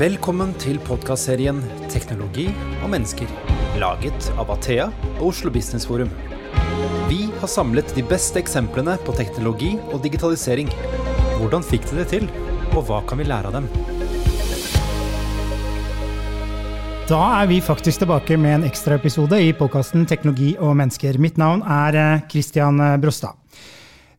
Velkommen til podkastserien 'Teknologi og mennesker', laget av Athea og Oslo Business Forum. Vi har samlet de beste eksemplene på teknologi og digitalisering. Hvordan fikk de det til, og hva kan vi lære av dem? Da er vi faktisk tilbake med en ekstraepisode i podkasten 'Teknologi og mennesker'. Mitt navn er Christian Brostad.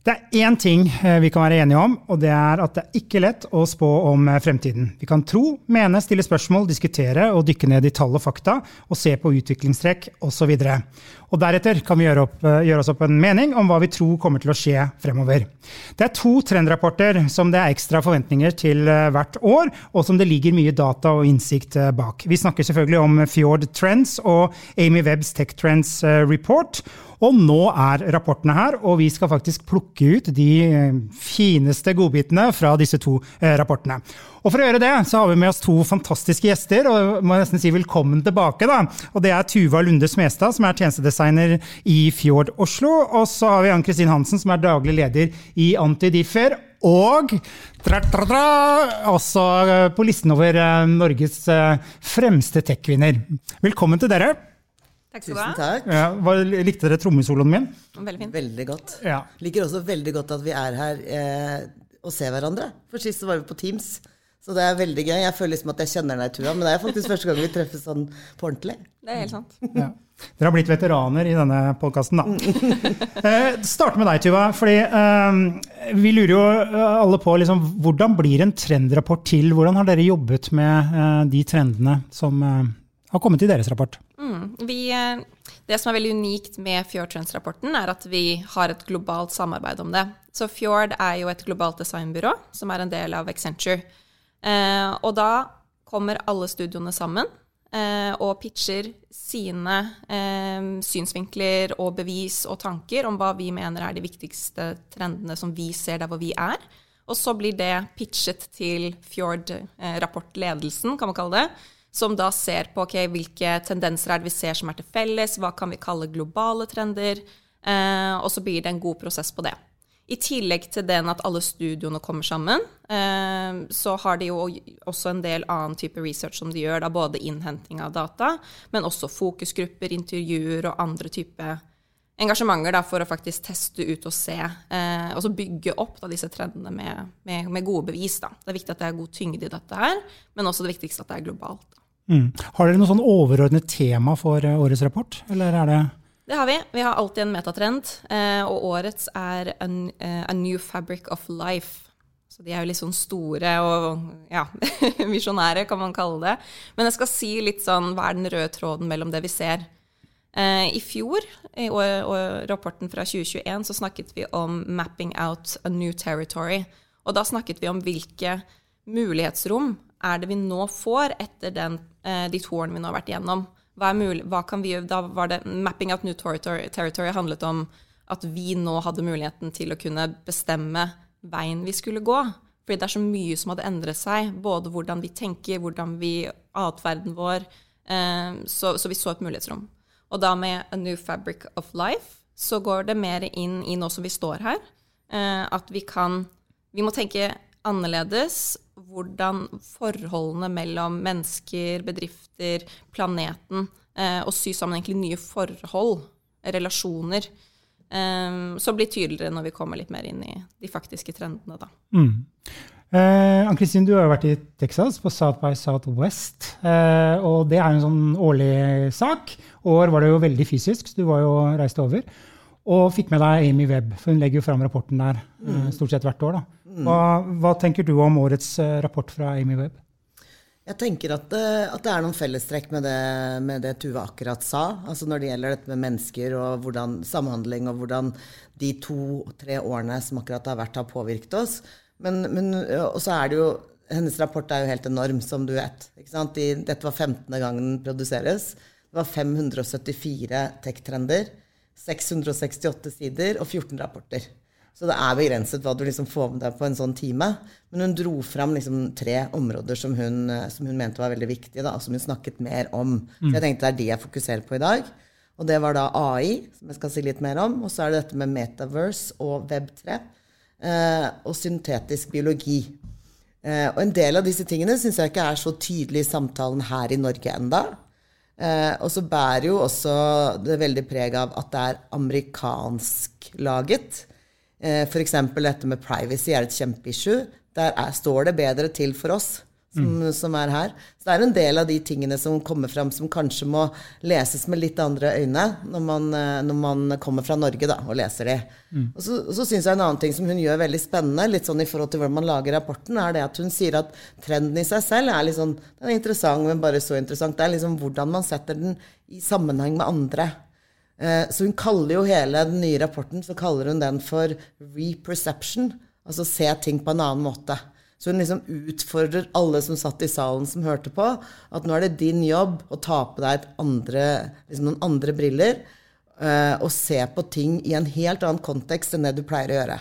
Det er én ting eh, vi kan være enige om, og det er at det er ikke lett å spå om eh, fremtiden. Vi kan tro, mene, stille spørsmål, diskutere og dykke ned i tall og fakta, og se på utviklingstrekk osv. Og deretter kan vi gjøre, opp, eh, gjøre, oss opp en mening om hva vi tror kommer til å skje fremover. Det er to trendrapporter som det er ekstra forventninger til hvert år, og som det ligger mye data og innsikt bak. Vi snakker selvfølgelig om Fjord Trends og Amy Webbs Tech Trends Report. Og nå er rapportene her, og vi skal faktisk plukke ut de eh, fineste godbitene fra disse to eh, rapportene. Og For å gjøre det så har vi med oss to fantastiske gjester, og må nesten si velkommen tilbake. da. Og Det er Tuva Lunde Smestad, som er tjenestedesigner i Fjord Oslo. Og så har vi Ann Kristin Hansen, som er daglig leder i Antidiffer. Og tra, tra, tra, også eh, på listen over Norges fremste tech-kvinner. Velkommen til dere. Takk skal du ha. Tusen takk. Ja, hva, likte dere trommesoloen min? Veldig fint. Veldig godt. Ja. Liker også veldig godt at vi er her eh, og ser hverandre. For sist var vi på Teams. Så det er veldig gøy. Jeg føler liksom at jeg kjenner deg, Tua, men det er faktisk første gang vi treffes sånn på ordentlig. Det er helt sant. Ja. Dere har blitt veteraner i denne podkasten, da. eh, starte med deg, Tuva. fordi eh, Vi lurer jo eh, alle på liksom, hvordan blir en trendrapport til? Hvordan har dere jobbet med eh, de trendene som eh, har kommet i deres rapport? Mm. Vi, eh, det som er veldig unikt med Fjord Trends-rapporten, er at vi har et globalt samarbeid om det. Så Fjord er jo et globalt designbyrå som er en del av Accenture. Eh, og da kommer alle studioene sammen eh, og pitcher sine eh, synsvinkler og bevis og tanker om hva vi mener er de viktigste trendene som vi ser der hvor vi er. Og så blir det pitchet til Fjord-rapportledelsen, kan man kalle det som da ser på okay, hvilke tendenser er det vi ser som er til felles, hva kan vi kalle globale trender, eh, og så blir det en god prosess på det. I tillegg til den at alle studioene kommer sammen, eh, så har de jo også en del annen type research som de gjør, da både innhenting av data, men også fokusgrupper, intervjuer og andre typer engasjementer da, for å faktisk teste ut og se, eh, og så bygge opp da, disse trendene med, med, med, gode bevis. Da. Det er viktig at det er god tyngde i dette her, men også det viktigste at det er globalt. Mm. Har dere noe sånn overordnet tema for eh, årets rapport, eller er det Det har vi. Vi har alltid en metatrend, eh, og årets er a, eh, new fabric of life. Så de er jo litt sånn store og ja, visjonære, kan man kalle det. Men jeg skal si litt sånn hva er den røde tråden mellom det vi ser. I fjor, i rapporten fra 2021, så snakket vi om 'mapping out a new territory'. Og da snakket vi om hvilke mulighetsrom er det vi nå får etter den, eh, de to årene vi nå har vært igjennom? Hva mulig, hva kan vi gjøre? Da var det Mapping out new territory, territory handlet om at vi nå hadde muligheten til å kunne bestemme veien vi skulle gå. Fordi det er så mye som hadde endret seg, både hvordan vi tenker, hvordan vi Atferden vår. Eh, så, så vi så et mulighetsrom. Og da med A New Fabric of Life så går det mer inn i nå som vi står her, eh, at vi kan Vi må tenke annerledes hvordan forholdene mellom mennesker, bedrifter, planeten, eh, og sy sammen egentlig nye forhold, relasjoner, eh, som blir tydeligere når vi kommer litt mer inn i de faktiske trendene. Da. Mm. Eh, Ann-Kristin, du har jo vært i Texas, på South by Southwest. Eh, og det er en sånn årlig sak. År var det jo veldig fysisk, så du var jo reist over. Og fikk med deg Amy Webb, for hun legger jo fram rapporten der mm. stort sett hvert år. da. Hva, hva, tenker du om årets eh, rapport fra Amy Webb? Jeg tenker at det, eh, at det er noen fellestrekk med det, med det, Tuve akkurat sa. Altså Når det gjelder dette med mennesker og hvordan, samhandling og hvordan de to-tre årene som akkurat har vært, har påvirket oss. Men, men og så er det jo Hennes rapport er jo helt enorm, som du vet. De, dette var 15. gangen den produseres. Det var 574 tech-trender, 668 sider og 14 rapporter. Så det er begrenset hva du liksom får med deg på en sånn time. Men hun dro fram liksom tre områder som hun, som hun, mente var veldig viktige, da, som hun snakket mer om. Mm. Så jeg tenkte det er de jeg fokuserer på i dag. Og det var da AI, som jeg skal si litt mer om. Og så er det dette med Metaverse og Web3. Eh, og syntetisk biologi. Eh, og en del av disse tingene syns jeg ikke er så tydelig i samtalen her i Norge enda. Eh, og så bærer jo også det veldig preg av at det er amerikansk laget. Eh, F.eks. dette med privacy er et kjempeissue. Der er, står det bedre til for oss som, mm. som, er her. Så det er en del av de tingene som kommer fram som kanskje må leses med litt andre øyne når man, eh, når man kommer fra Norge da, og leser de. Mm. Og så, så syns jeg en annen ting som hun gjør veldig spennende, litt sånn i forhold til hvordan man lager rapporten, er det at hun sier at trenden i seg selv er litt sånn, den er interessant, men bare så interessant. Det er liksom hvordan man setter den i sammenheng med andre. Eh, så hun kaller jo hele den nye rapporten så kaller hun den for reperception. Altså se ting på en annen måte. Så hun liksom utfordrer alle som satt i salen som hørte på, at nå er det din jobb å ta på deg andre, liksom noen andre briller uh, og se på ting i en helt annen kontekst enn det du pleier å gjøre.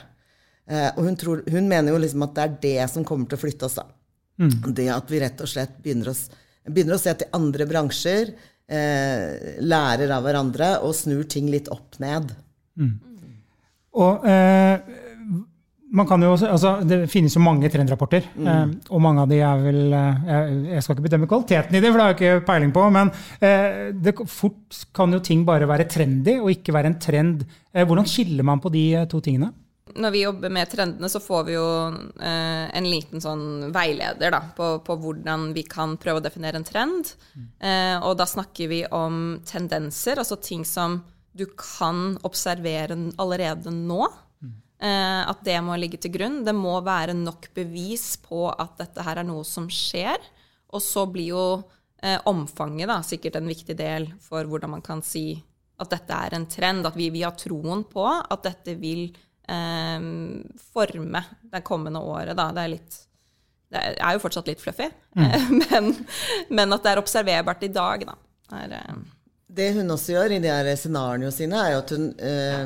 Uh, og hun, tror, hun, mener jo liksom at det er det som kommer til å flytte oss, da. Mm. Det at vi rett og slett begynner oss, begynner å se til andre bransjer, uh, lærer av hverandre og snur ting litt opp ned. Mm. Og man kan jo, altså, det finnes jo mange trendrapporter, mm. eh, og mange av de er vel eh, jeg, jeg, skal ikke bedømme kvaliteten i det, for det har jeg ikke peiling på, men eh, det, fort kan jo ting bare være trendy og ikke være en trend. Eh, hvordan skiller man på de eh, to tingene? Når vi jobber med trendene, så får vi jo eh, en liten sånn veileder da, på, på, hvordan vi kan prøve å definere en trend. Mm. og da snakker vi om tendenser, altså ting som du kan observere allerede nå. Eh, at det må ligge til grunn. Det må være nok bevis på at dette her er noe som skjer. Og så blir jo eh, omfanget da, sikkert en viktig del for hvordan man kan si at dette er en trend. At vi, vi har troen på at dette vil eh, forme det kommende året. Da. Det er litt det er jo fortsatt litt fluffy, mm. men, men, at det er observerbart i dag, da. Er, eh, det hun også gjør i de her scenarioene sine, er jo at hun eh,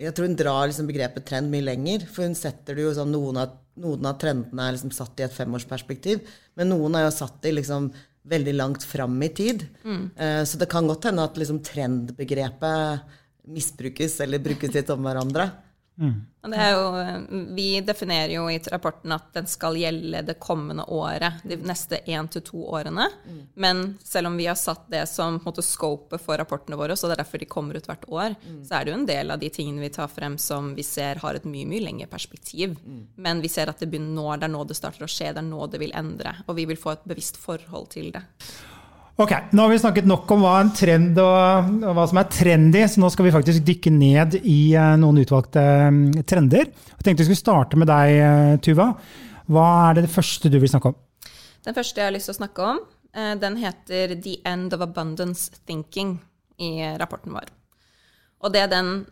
jeg tror hun drar liksom begrepet trend mye lenger. For hun setter det jo sånn Noen av, noen av trendene er liksom satt i et femårsperspektiv, men noen er jo satt i liksom veldig langt fram i tid. Mm. Uh, så det kan godt hende at liksom trendbegrepet misbrukes eller brukes litt om hverandre. Mm. Jo, vi definerer jo i rapporten at den skal gjelde det kommende året, de neste én til to årene. Mm. Men selv om vi har satt det som på scopet for rapportene våre, så det er derfor de kommer ut hvert år, mm. så er det jo en del av de tingene vi tar frem som vi ser har et mye mye lengre perspektiv. Mm. Men vi ser at det begynner nå, det er nå det starter å skje, det er nå det vil endre. Og vi vil få et bevisst forhold til det. Ok, Nå har vi snakket nok om hva en trend og, og, hva som er trendy, så nå skal vi faktisk dykke ned i uh, noen utvalgte um, trender. Jeg tenkte vi skulle starte med deg, uh, Tuva. Hva er det, det første du vil snakke om? Den første jeg har lyst til å snakke om, uh, den heter 'The End of Abundance Thinking' i rapporten vår. Og det den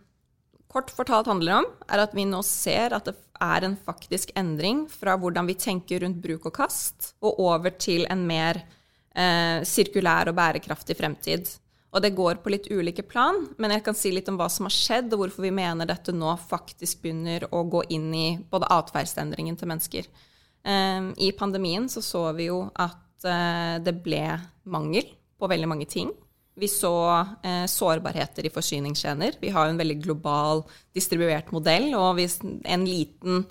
kort fortalt handler om, er at vi nå ser at det er en faktisk endring fra hvordan vi tenker rundt bruk og kast, og over til en mer eh, sirkulær og bærekraftig fremtid. Og det går på litt ulike plan, men jeg kan si litt om hva som har skjedd, og hvorfor vi mener dette nå faktisk begynner å gå inn i både atferdsendringen til mennesker. Eh, I pandemien så så vi jo at eh, det ble mangel på veldig mange ting. Vi så eh, sårbarheter i forsyningskjeder. Vi har en veldig global distribuert modell, og en liten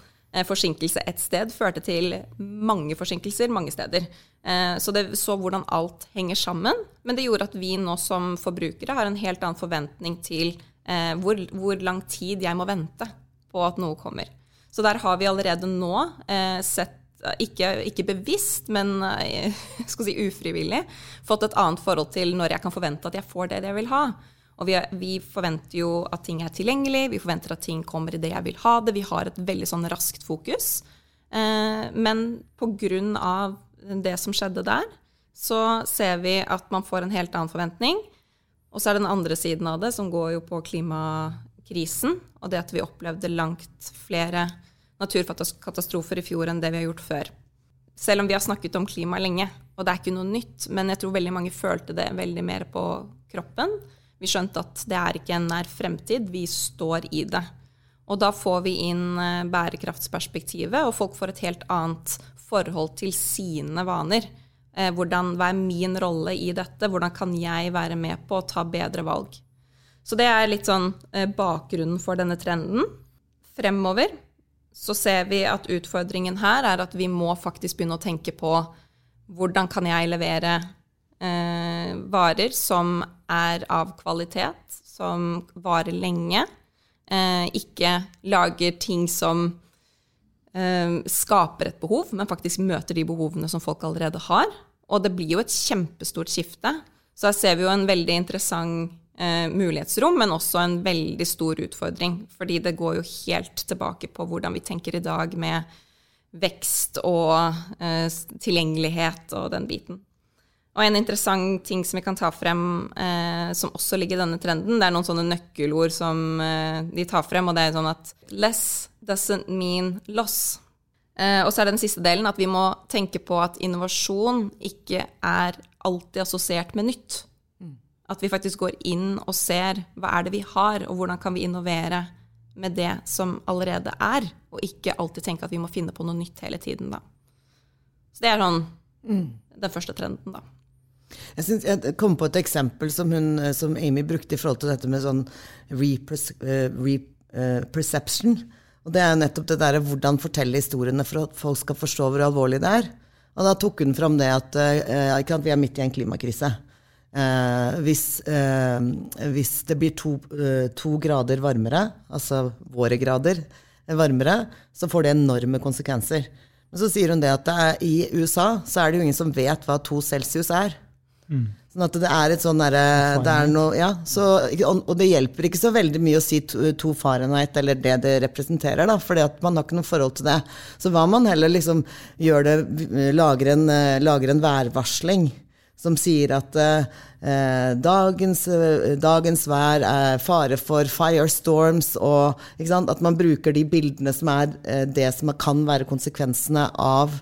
forsinkelse ett sted førte til mange forsinkelser mange steder. Eh, så det så hvordan alt henger sammen. Men det gjorde at vi nå som forbrukere har en helt annen forventning til eh, hvor, hvor lang tid jeg må vente på at noe kommer. Så der har vi allerede nå sett ikke, ikke, bevisst, men si ufrivillig, fått et annet forhold til når jeg kan forvente at jeg får det jeg vil ha. Og vi, vi, forventer jo at ting er tilgjengelig, vi forventer at ting kommer i det jeg vil ha det. Vi har et veldig sånn raskt fokus. Eh, men pga. det som skjedde der, så ser vi at man får en helt annen forventning. Og så er det den andre siden av det, som går jo på klimakrisen, og det at vi opplevde langt flere naturkatastrofer i fjor enn det vi har gjort før. Selv om vi har snakket om klima lenge, og det er ikke noe nytt, men jeg tror veldig mange følte det veldig mer på kroppen. Vi skjønte at det er ikke en nær fremtid, vi står i det. Og da får vi inn eh, bærekraftsperspektivet, og folk får et helt annet forhold til sine vaner. Eh, hvordan, hva er min rolle i dette? Hvordan kan jeg være med på å ta bedre valg? Så det er litt sånn eh, bakgrunnen for denne trenden. Fremover så ser vi at utfordringen her er at vi må faktisk begynne å tenke på hvordan kan jeg levere eh, varer som er av kvalitet, som varer lenge, eh, ikke lager ting som eh, skaper et behov, men faktisk møter de behovene som folk allerede har. Og det blir jo et kjempestort skifte. Så her ser vi jo en veldig interessant eh, mulighetsrom, men også en veldig stor utfordring. Fordi det går jo helt tilbake på hvordan vi tenker i dag med vekst og eh, tilgjengelighet og den biten. Og en interessant ting som vi kan ta frem, eh, som også ligger i denne trenden, det er noen sånne nøkkelord som eh, de tar frem, og det er sånn at less doesn't mean loss. Eh, og så er det den siste delen at vi må tenke på at innovasjon ikke er alltid assosiert med nytt. At vi faktisk går inn og ser hva er det vi har, og hvordan kan vi innovere med det som allerede er, og ikke alltid tenke at vi må finne på noe nytt hele tiden, da. Så det er sånn den første trenden, da. Jeg, synes, jeg kom på et eksempel som, hun, som Amy brukte i forhold til dette med sånn reperception. Uh, og det er nettopp det derre hvordan fortelle historiene for at folk skal forstå hvor alvorlig det er. Og da tok hun fram det at uh, vi er midt i en klimakrise. Uh, hvis, hvis, det blir to, to, grader varmere, altså våre grader varmere, så får det enorme konsekvenser. Men så sier hun det at det er, i USA så er det jo ingen som vet hva to celsius er. Mm. Sånn at det er et sånn derre det er noe, ja, så, Og det hjelper ikke så veldig mye å si to, to Fahrenheit eller det det representerer, da, fordi at man har ikke noe forhold til det. Så hva man heller liksom gjør det Lager en, lager en værvarsling som sier at eh, dagens, dagens, vær er fare for firestorms, og at man bruker de bildene som er eh, det som kan være konsekvensene av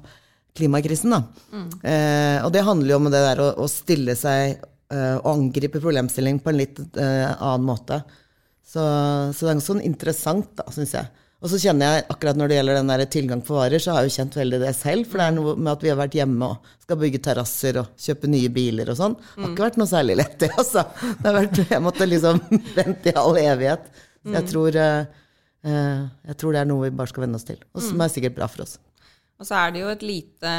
klimakrisen. Da. Mm. Eh, og det handler jo om det der å, å stille seg eh, og angripe problemstilling på en litt eh, annen måte. Så, så, det er sånn interessant, da, syns jeg. Og så kjenner jeg akkurat når det gjelder den der tilgang på varer, så har jeg jo kjent veldig det selv. For det er noe med at vi har vært hjemme og skal bygge terrasser og kjøpe nye biler og sånn. Det har ikke vært noe særlig lett, det, altså. Det har vært, jeg måtte liksom vente i all evighet. Så jeg mm. tror, uh, jeg tror det er noe vi bare skal venne oss til, og som er sikkert bra for oss. Og så er det jo et lite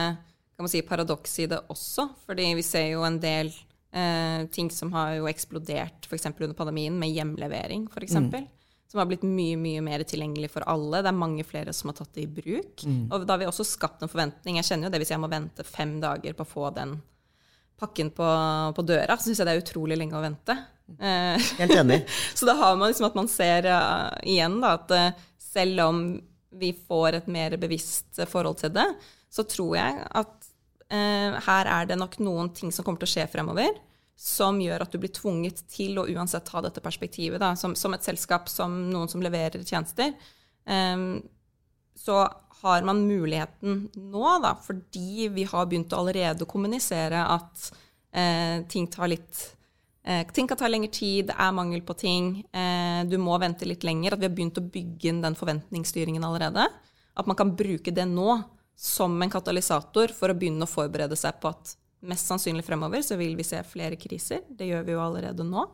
kan man si, paradoks i det også, fordi vi ser jo en del eh, ting som har jo eksplodert f.eks. under pandemien, med hjemlevering f.eks. Mm. Som har blitt mye mye mer tilgjengelig for alle. Det er mange flere som har tatt det i bruk. Mm. Og da har vi også skapt en forventning. Jeg kjenner jo det hvis jeg må vente fem dager på å få den pakken på, på døra, så syns jeg det er utrolig lenge å vente. Helt enig. så da har man liksom at man ser uh, igjen da, at uh, selv om vi får et mer bevisst forhold til det, så tror jeg at eh, her er det nok noen ting som kommer til å skje fremover, som gjør at du blir tvunget til å uansett ha dette perspektivet. Da, som, som, et selskap, som noen som leverer tjenester. Eh, så har man muligheten nå, da, fordi vi har begynt å allerede kommunisere at eh, ting tar litt ting kan ta lengre tid, det er mangel på ting, eh, du må vente litt lenger. At vi har begynt å bygge inn den forventningsstyringen allerede. At man kan bruke det nå som en katalysator for å begynne å forberede seg på at mest sannsynlig fremover så vil vi se flere kriser. Det gjør vi jo allerede nå.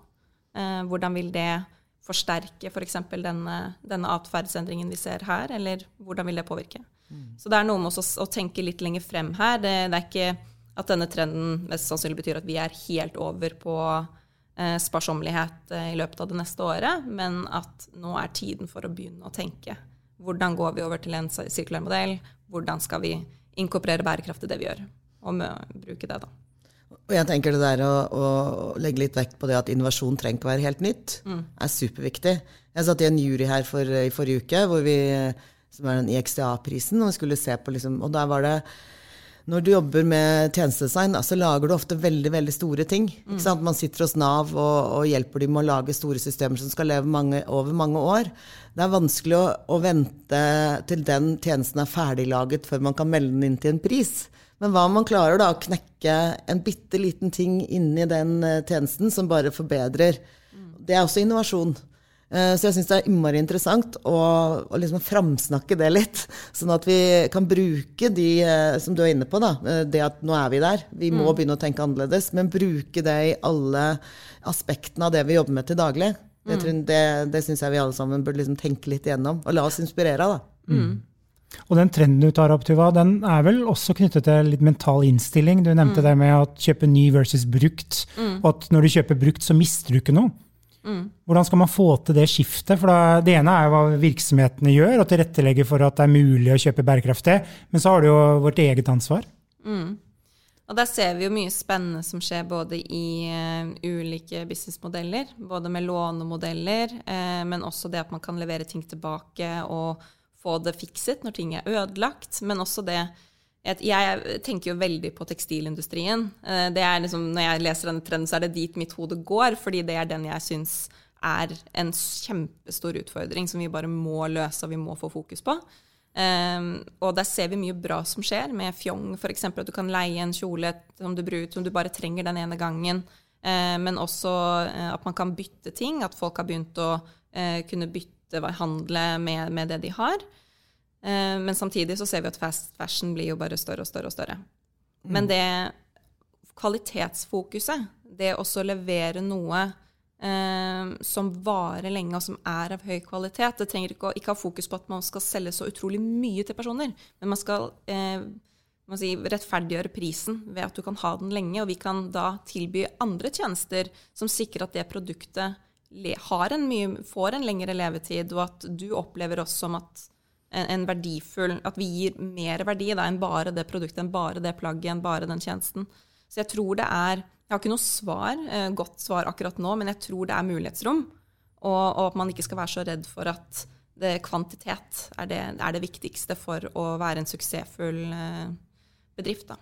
Eh, hvordan vil det forsterke f.eks. For denne, denne atferdsendringen vi ser her, eller hvordan vil det påvirke? Mm. Så det er noe med å, å tenke litt lenger frem her. Det, det er ikke at denne trenden mest sannsynlig betyr at vi er helt over på eh, sparsommelighet eh, i løpet av det neste året, men at nå er tiden for å begynne å tenke. Hvordan går vi over til en sirkulær modell? Hvordan skal vi inkorporere bærekraft i det vi gjør? Og bruke det, da. Og jeg tenker det der å, å, legge litt vekt på det at innovasjon trenger ikke å være helt nytt, mm. er superviktig. Jeg satt i en jury her for, i forrige uke, hvor vi, som er den IXDA-prisen, og vi skulle se på liksom, Og der var det når du jobber med tjenestedesign, så lager du ofte veldig veldig store ting. Mm. Man sitter hos Nav og, og, hjelper dem med å lage store systemer som skal leve mange, over mange år. Det er vanskelig å, å, vente til den tjenesten er ferdiglaget før man kan melde den inn til en pris. Men hva om man klarer da å knekke en bitte liten ting inni den eh, tjenesten som bare forbedrer? Mm. Det er også innovasjon. Eh, så jeg syns det er innmari interessant å, å liksom framsnakke det litt. Sånn at vi kan bruke de eh, som du er inne på, da. Eh, det at nå er vi der. Vi må mm. begynne å tenke annerledes. Men bruke det i alle aspektene av det vi jobber med til daglig. Det, Tror, det, det syns jeg vi alle sammen burde liksom tenke litt igjennom. Og la oss inspirere av, da. Og den trenden du tar opp, Tuva, den er vel også knyttet til litt mental innstilling. Du nevnte det med å kjøpe ny versus brukt, og at når du kjøper brukt, så mister du ikke noe. Hvordan skal man få til det skiftet? For Det ene er hva virksomhetene gjør, og tilrettelegger for at det er mulig å kjøpe bærekraftig. Men så har du jo vårt eget ansvar. Og der ser vi jo mye spennende som skjer både i eh, ulike businessmodeller, både med lånemodeller, eh, men også det at man kan levere ting tilbake og få det fikset når ting er ødelagt. Men også det jeg, tenker jo veldig på tekstilindustrien. Eh, det er liksom, når jeg leser denne trenden, så er det dit mitt hode går, fordi det er den jeg syns er en kjempestor utfordring som vi bare må løse og vi må få fokus på. Um, og der ser vi mye bra som skjer, med fjong f.eks. At du kan leie en kjole som du, bruker, som du bare trenger den ene gangen. Uh, men også uh, at man kan bytte ting. At folk har begynt å uh, kunne bytte, handle med, med det de har. Men samtidig så ser vi at fast fashion blir jo bare større og større og større. Men det kvalitetsfokuset, det også levere noe eh, som varer lenge, og som er av høy kvalitet. Det trenger ikke å ikke ha fokus på at man skal selge så utrolig mye til personer, men man skal eh, man si, rettferdiggjøre prisen ved at du kan ha den lenge, og vi kan da tilby andre tjenester som sikrer at det produktet en mye, får en lengre levetid, og at du opplever oss som at en, en verdifull At vi gir mer verdi da, enn bare det produktet, enn bare det plagget, enn bare den tjenesten. Så jeg tror det er Jeg har ikke noe svar, eh, godt svar akkurat nå, men jeg tror det er mulighetsrom. Og, og at man ikke skal være så redd for at det, kvantitet er det, er det viktigste for å være en suksessfull eh, bedrift. da.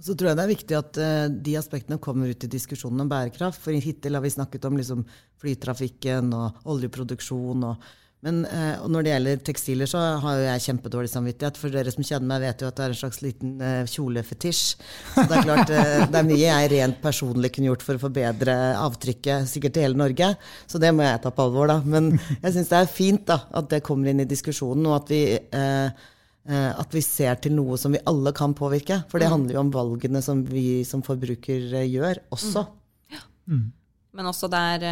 Så tror jeg det er viktig at uh, de aspektene kommer ut i diskusjonen om bærekraft. For hittil har vi snakket om liksom, flytrafikken og oljeproduksjon og men eh, når det gjelder tekstiler, så har jo jeg kjempedårlig samvittighet. For dere som kjenner meg, vet jo at det er en slags liten eh, kjolefetisj. Så det er klart, eh, det er mye jeg rent personlig kunne gjort for å forbedre avtrykket sikkert til hele Norge. Så det må jeg ta på alvor, da. Men jeg syns det er fint da, at det kommer inn i diskusjonen, og at vi, eh, eh, at vi ser til noe som vi alle kan påvirke. For det mm. handler jo om valgene som vi som forbrukere gjør også. Mm. Ja. Mm. Men også der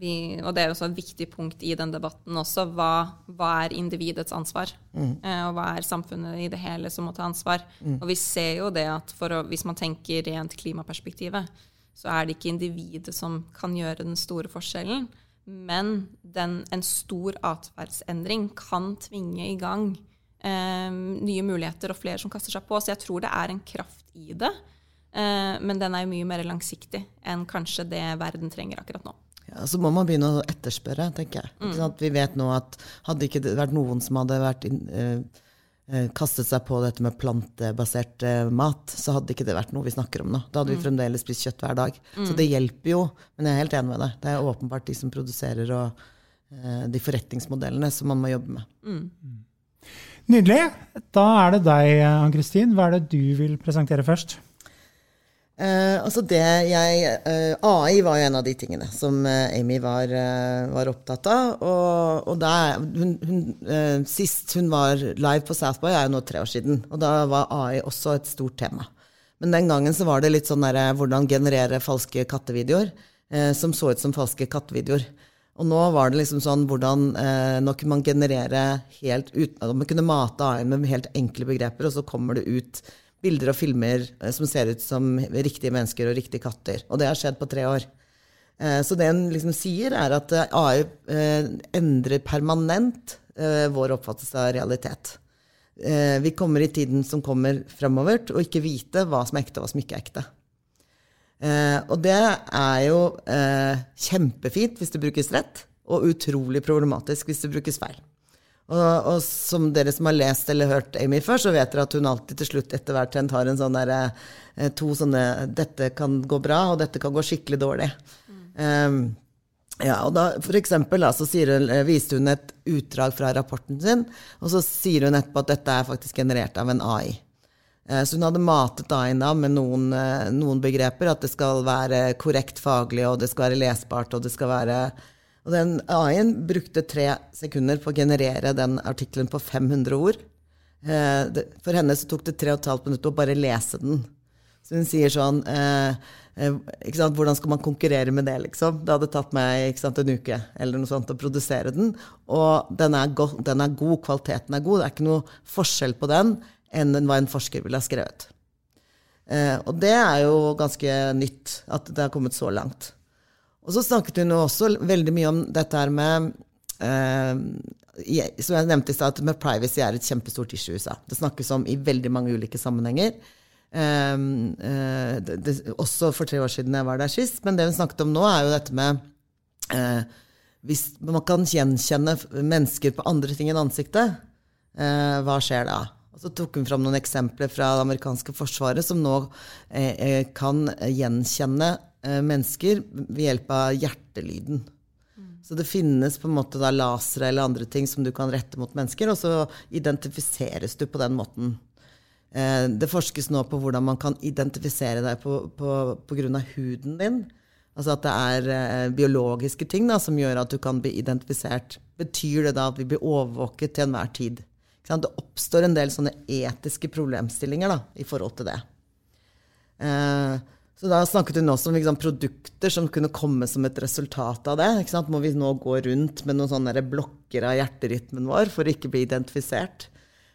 vi, og det er også et viktig punkt i den debatten også, hva, hva er individets ansvar? Mm. Eh, og hva er samfunnet i det hele som må ta ansvar? Mm. Og vi ser jo det at å, hvis man tenker rent klimaperspektivet, så er det ikke individet som kan gjøre den store forskjellen. Men den, en stor atferdsendring kan tvinge i gang eh, nye muligheter og flere som kaster seg på. Så jeg tror det er en kraft i det. Eh, men den er jo mye mer langsiktig enn kanskje det verden trenger akkurat nå. Ja, så må man begynne å etterspørre, tenker jeg. Mm. Vi vet nå at hadde ikke det vært noen som hadde vært in, eh, eh, kastet seg på dette med plantebasert eh, mat, så hadde ikke det vært noe vi snakker om nå. Da hadde mm. vi fremdeles spist kjøtt hver dag. Mm. Så det hjelper jo. Men jeg er helt enig med deg. Det er åpenbart de som produserer og eh, de forretningsmodellene som man må jobbe med. Mm. Nydelig. Da er det deg, Ann-Kristin. Hva er det du vil presentere først? Uh, altså det jeg, eh, AI var jo en av de tingene som eh, Amy var, var, opptatt av. Og, og der, hun, hun, sist hun var live på Southboy, er jo nå tre år siden. Og da var AI også et stort tema. Men den gangen så var det litt sånn der, hvordan generere falske kattevideoer som så ut som falske kattevideoer. Og nå var det liksom sånn hvordan Nå kunne man generere helt uten Man kunne mate AI med helt enkle begreper, og så kommer det ut bilder og filmer eh, som ser ut som riktige mennesker og riktige katter. Og det har skjedd på tre år. Eh, så det en liksom sier, er at eh, AI endrer permanent vår oppfattelse av realitet. Vi kommer i tiden som kommer framover, til å ikke vite hva som er ekte, og hva som ikke er ekte. Og det er jo kjempefint hvis det brukes rett, og utrolig problematisk hvis det brukes feil. Og, og, som dere som har lest eller hørt Amy før, så vet dere at hun alltid til slutt etter hvert har en sånn der, eh, to sånne 'dette kan gå bra', og 'dette kan gå skikkelig dårlig'. Mm. Um, ja, og da, for eksempel, da, så hun, eh, viste hun et utdrag fra rapporten sin, og så sier hun etterpå at dette er faktisk generert av en AI. Eh, så hun hadde matet AI-en med noen, noen begreper, at det skal være korrekt faglig, og det skal være lesbart, og det skal være og den AI-en brukte tre sekunder på å generere den artikkelen på 500 ord. Eh, for henne så tok det tre og et halvt minutt å bare lese den. Så hun sier sånn eh, eh, sant, Hvordan skal man konkurrere med det, liksom? Det hadde tatt meg sant, en uke eller noe sånt å produsere den. Og den er, go den er god, kvaliteten er god. Det er ikke noe forskjell på den enn hva en forsker ville ha skrevet. Og det er jo ganske nytt, at det har kommet så langt. Og så snakket hun også veldig mye om dette her med eh, Som jeg nevnte i stad, med privacy er et kjempestort issue i USA. Det snakkes om i veldig mange ulike sammenhenger. Eh, eh, det, det, også for tre år siden jeg var der sist. Men det hun snakket om nå, er jo dette med eh, Hvis man kan gjenkjenne mennesker på andre ting enn ansiktet, eh, hva skjer da? Og så tok hun fram noen eksempler fra det amerikanske forsvaret som nå eh, kan gjenkjenne mennesker ved hjelp av hjertelyden. Så det finnes på en måte da lasere eller andre ting som du kan rette mot mennesker, og så identifiseres du på den måten. Eh, det forskes nå på hvordan man kan identifisere deg av huden din. Altså at det er eh, biologiske ting da, som gjør at du kan bli identifisert. Betyr det da at vi blir overvåket til enhver tid? Det oppstår en del sånne etiske problemstillinger da, i forhold til det. Eh, så da snakket hun også om liksom, produkter som kunne komme som et resultat av det. Må vi nå gå rundt med noen sånne blokker av hjerterytmen vår for å ikke bli identifisert?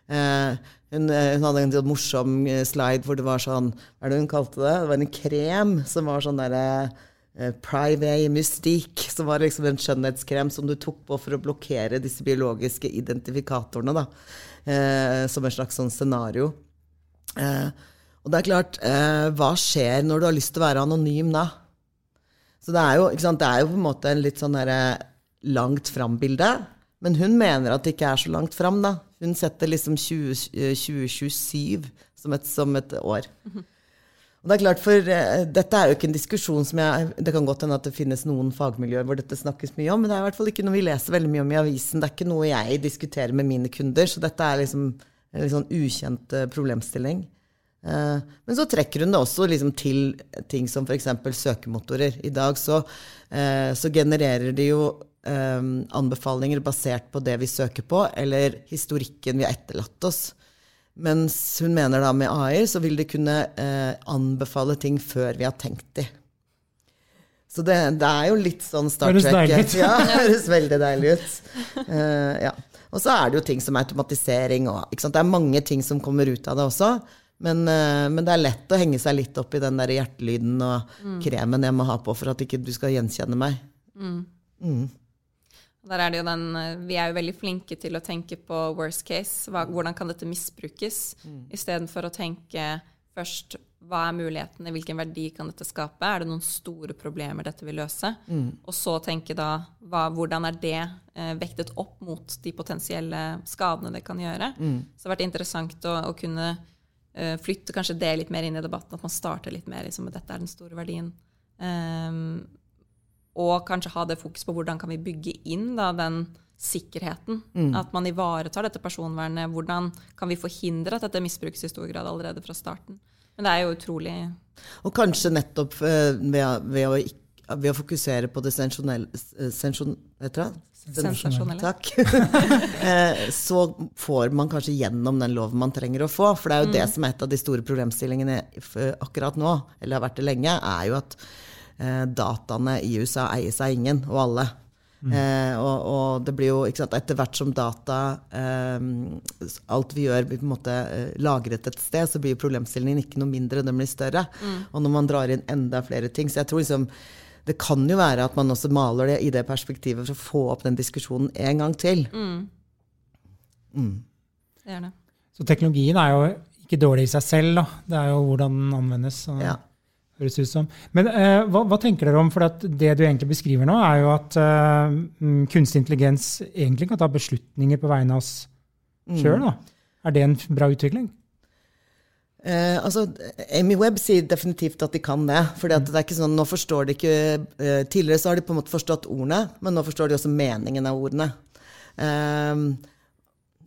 Eh, hun, eh, hun, hadde en sånn morsom eh, slide hvor det var sånn Hva er det hun kalte det? Det var en krem som var sånn derre eh, Private Mystique, som var liksom en skjønnhetskrem som du tok på for å blokkere disse biologiske identifikatorene. da, eh, Som en slags sånn scenario. Eh, og det er klart, eh, hva skjer når du har lyst til å være anonym da? Så det er jo, det er jo på en måte en litt sånn langt fram-bilde. Men hun mener at det ikke er så langt fram, da. Hun setter liksom 20, 2027 som et, som et år. Og det er klart, for uh, Dette er jo ikke en diskusjon som jeg Det kan godt hende at det finnes noen fagmiljøer hvor dette snakkes mye om, men det er i hvert fall ikke noe vi leser veldig mye om i avisen. Det er ikke noe jeg diskuterer med mine kunder, så dette er liksom en litt sånn ukjent uh, problemstilling. Uh, men så trekker hun det også liksom til ting som f.eks. søkemotorer. I dag så, så genererer de jo anbefalinger basert på det vi søker på, eller historikken vi har etterlatt oss. Mens hun mener da med AI så vil de kunne eh, anbefale ting før vi har tenkt de. Så det, det er jo litt sånn Star Trek. Høres deilig ut. Ja, det høres veldig deilig ut. Uh, ja. Og så er det jo ting som automatisering og Det er mange ting som kommer ut av det også. Men, uh, men det er lett å henge seg litt opp i den der hjertelyden og mm. kremen jeg må ha på for at ikke du skal gjenkjenne meg. Mm. Mm. Der er det jo den, eh, vi er jo veldig flinke til å tenke på worst case. Hva, hvordan kan dette misbrukes? Mm. Istedenfor å tenke først hva er mulighetene, hvilken verdi kan dette skape? Er det noen store problemer dette vil løse? Mm. Og så tenke da hva, hvordan er det eh, vektet opp mot de potensielle skadene det kan gjøre? Mm. Så det har vært interessant å, å kunne eh, flytte kanskje det litt mer inn i debatten, at man starter litt mer liksom, med dette er den store verdien. Um, og kanskje ha det fokus på hvordan kan vi bygge inn da, den sikkerheten. Mm. At man ivaretar dette personvernet. Hvordan kan vi forhindre at dette misbrukes i stor grad allerede fra starten. Men det er jo utrolig Og kanskje nettopp ved, ved, å, ved, å, fokusere på det sensjonelle Sensasjonelle. Takk. Eh, så får man kanskje gjennom den loven man trenger å få. For det er jo mm. det som er et av de store problemstillingene akkurat nå, eller har vært det lenge, er jo at eh, dataene i USA eies av ingen og alle. Mm. Eh, og, og, det blir jo sant, Etter hvert som data eh, Alt vi gjør, blir på en måte eh, lagret et sted, så blir problemstillingen ikke noe mindre, den blir større. Mm. Og når man drar inn enda flere ting Så jeg tror liksom det kan jo være at man også maler det i det perspektivet for å få opp den diskusjonen en gang til. Mm. Mm. Det er det. Så teknologien er jo ikke dårlig i seg selv, da. Det er jo hvordan den anvendes. Ja høres ut som. Men uh, hva, hva, tenker dere om, for det du egentlig beskriver nå, er jo at uh, kunstig intelligens egentlig kan ta beslutninger på vegne av oss sjøl. Mm. Er det en bra utvikling? Eh, altså, Amy Webb sier definitivt at de kan det. for det er ikke sånn, nå forstår de ikke, eh, Tidligere så har de på en måte forstått ordene, men nå forstår de også meningen av ordene. Eh,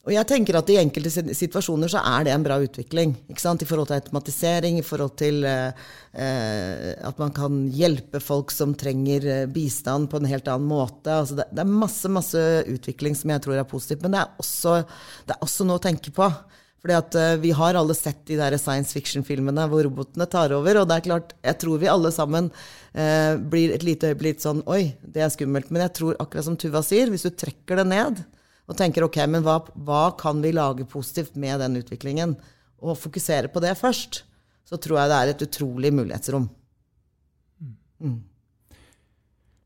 og jeg tenker at i enkelte situasjoner så er det en bra utvikling. I forhold til automatisering, i forhold til eh, eh, at man kan hjelpe folk som trenger eh, bistand på en helt annen måte. Altså det, det, er masse, masse utvikling som jeg tror er positivt. Men det er også, det er også noe å tenke på. Fordi at uh, Vi har alle sett de der science fiction-filmene hvor robotene tar over. Og det er klart, jeg tror vi alle sammen uh, blir et lite øyeblikk sånn Oi, det er skummelt. Men jeg tror, akkurat som Tuva sier, hvis du trekker det ned og tenker ok, men hva, hva kan vi lage positivt med den utviklingen, og fokusere på det først, så tror jeg det er et utrolig mulighetsrom. Mm.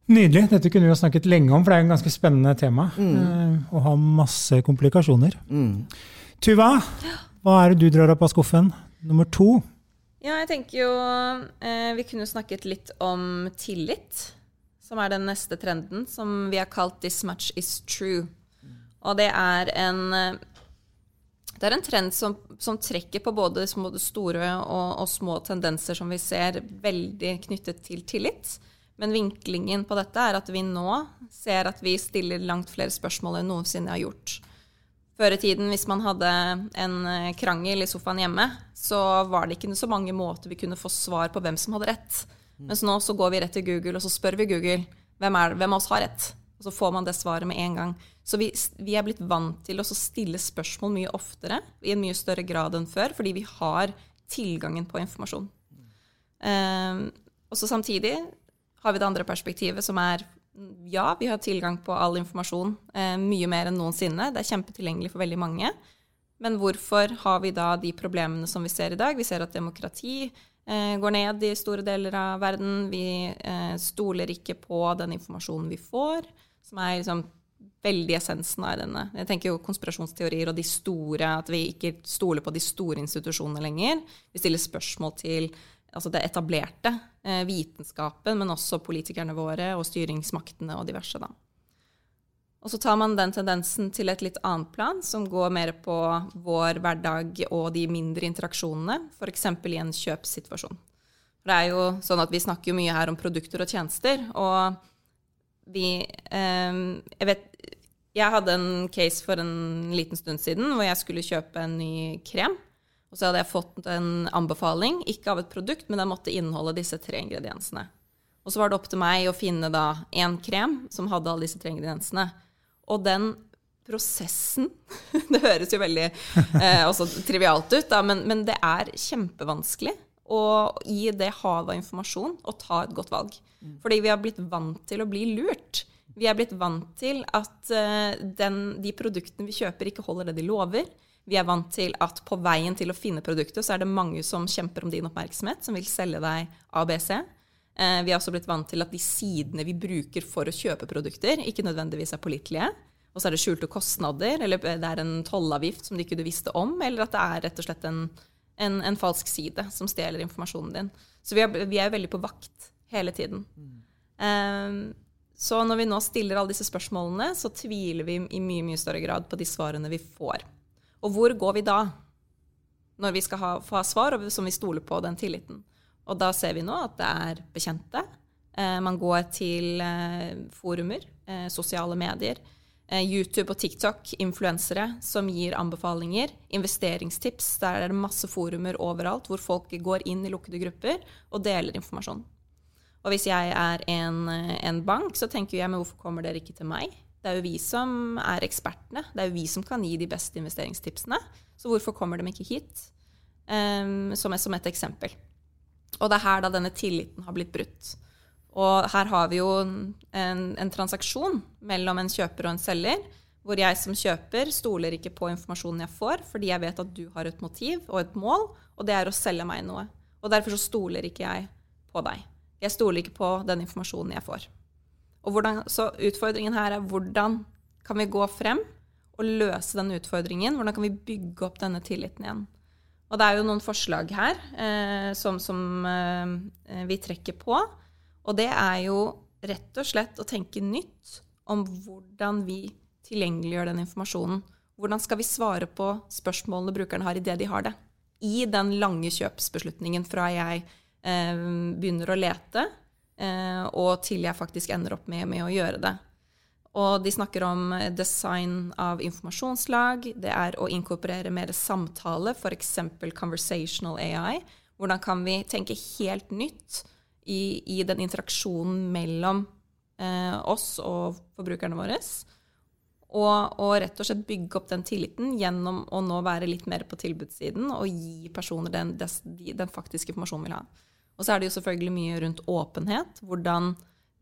Nydelig. Dette kunne vi jo snakket lenge om, for det er et ganske spennende tema. Mm. Eh, og har masse komplikasjoner. Mm. Tuva, hva er det du drar opp av skuffen? Nummer to? Ja, jeg tenker jo eh, Vi kunne snakket litt om tillit, som er den neste trenden, som vi har kalt 'This much is true'. Og det er en det er en trend som, som trekker på både store og, og, små tendenser som vi ser veldig knyttet til tillit. Men vinklingen på dette er at vi nå ser at vi stiller langt flere spørsmål enn noensinne har gjort. Før i tiden, hvis man hadde en eh, krangel i sofaen hjemme, så var det ikke så mange måter vi kunne få svar på hvem som hadde rett. Mens nå så går vi rett til Google, og så spør vi Google hvem, er, hvem av oss har rett. Og så får man det svaret med en gang. Så vi, vi er blitt vant til å stille spørsmål mye oftere, i en mye større grad enn før, fordi vi har tilgangen på informasjon. Um, og så samtidig har vi det andre perspektivet, som er ja, vi har tilgang på all informasjon eh, mye mer enn noensinne. Det er kjempetilgjengelig for veldig mange. Men hvorfor har vi da de problemene som vi ser i dag? Vi ser at demokrati eh, går ned i store deler av verden. Vi eh, stoler ikke på den informasjonen vi får, som er liksom veldig essensen av denne. Jeg tenker jo konspirasjonsteorier og de store, at vi ikke stoler på de store institusjonene lenger. Vi stiller spørsmål til altså det etablerte, vitenskapen, men også politikerne våre og styringsmaktene og diverse. Da. Og så tar man den tendensen til et litt annet plan, som går mer på vår hverdag og de mindre interaksjonene, f.eks. i en kjøpssituasjon. Det er jo sånn at Vi snakker mye her om produkter og tjenester. og vi eh, Jeg vet jeg hadde en case for en liten stund siden hvor jeg skulle kjøpe en ny krem. Og så hadde jeg fått en anbefaling, ikke av et produkt, men den måtte inneholde disse tre ingrediensene. Og så var det opp til meg å finne da en krem som hadde alle disse tre ingrediensene. Og den prosessen Det høres jo veldig eh, trivialt ut, da, men, men, det er kjempevanskelig å i det havet av informasjon å ta et godt valg. Fordi vi har blitt vant til å bli lurt. Vi er blitt vant til at eh, den, de produktene vi kjøper, ikke holder det de lover. Vi er vant til at på veien til å finne produktet, så er det mange som kjemper om din oppmerksomhet, som vil selge deg ABC. Eh, vi er også blitt vant til at de sidene vi bruker for å kjøpe produkter, ikke nødvendigvis er pålitelige. Og så er det skjulte kostnader, eller det er en tollavgift som de ikke visste om, eller at det er rett og slett en, en, en falsk side som stjeler informasjonen din. Så vi er, vi er veldig på vakt hele tiden. Um, så når vi nå stiller alle disse spørsmålene, så tviler vi i mye, mye større grad på de svarene vi får. Og hvor går vi da, når vi skal ha, få ha svar som vi stoler på den tilliten? Og da ser vi nå at det er bekjente. Eh, man går til eh, forumer, eh, sosiale medier, eh, YouTube og TikTok, influensere som gir anbefalinger, investeringstips. Der er det masse forumer overalt hvor folk går inn i lukkede grupper og deler informasjon. Og hvis jeg er en, en bank, så tenker jeg men hvorfor kommer dere ikke til meg? Det er jo vi som er ekspertene. Det er jo vi som kan gi de beste investeringstipsene. Så hvorfor kommer de ikke hit? Um, som, som, et eksempel. Og det er her da denne tilliten har blitt brutt. Og her har vi jo en, en, transaksjon mellom en kjøper og en selger, hvor jeg som kjøper stoler ikke på informasjonen jeg får, fordi jeg vet at du har et motiv og et mål, og det er å selge meg noe. Og derfor så stoler ikke jeg på deg. Jeg stoler ikke på den informasjonen jeg får. Hvordan, så utfordringen her er hvordan kan vi gå frem og løse den utfordringen? Hvordan kan vi bygge opp denne tilliten igjen? Og det er jo noen forslag her eh, som, som eh, vi trekker på. Og det er jo rett og slett å tenke nytt om hvordan vi tilgjengeliggjør den informasjonen. Hvordan skal vi svare på spørsmålene brukerne har idet de har det? I den lange kjøpsbeslutningen fra jeg eh, begynner å lete, og til jeg faktisk ender opp med, med, å gjøre det. Og de snakker om design av informasjonslag, det er å inkorporere mer samtale, f.eks. conversational AI. Hvordan kan vi tenke helt nytt i, i den interaksjonen mellom eh, oss og forbrukerne våre? Og, og, rett og slett bygge opp den tilliten gjennom å nå være litt mer på tilbudssiden og gi personer den, den faktiske informasjonen vi vil ha. Og så er det jo selvfølgelig mye rundt åpenhet. Hvordan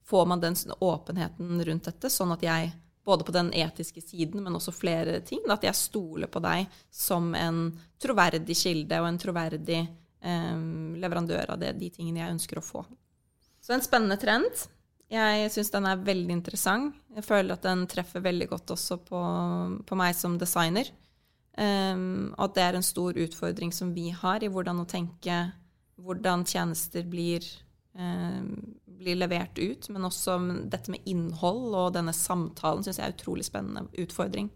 får man den åpenheten rundt dette, sånn at jeg både på den etiske siden, men også flere ting, at jeg stoler på deg som en troverdig kilde og en troverdig eh, leverandør av det, de tingene jeg ønsker å få. Så en spennende trend. Jeg syns den er veldig interessant. Jeg føler at den treffer veldig godt også på, på meg som designer. Um, og at det er en stor utfordring som vi har i hvordan å tenke hvordan tjenester blir, eh, blir levert ut. Men også dette med innhold og denne samtalen syns jeg er utrolig spennende utfordring.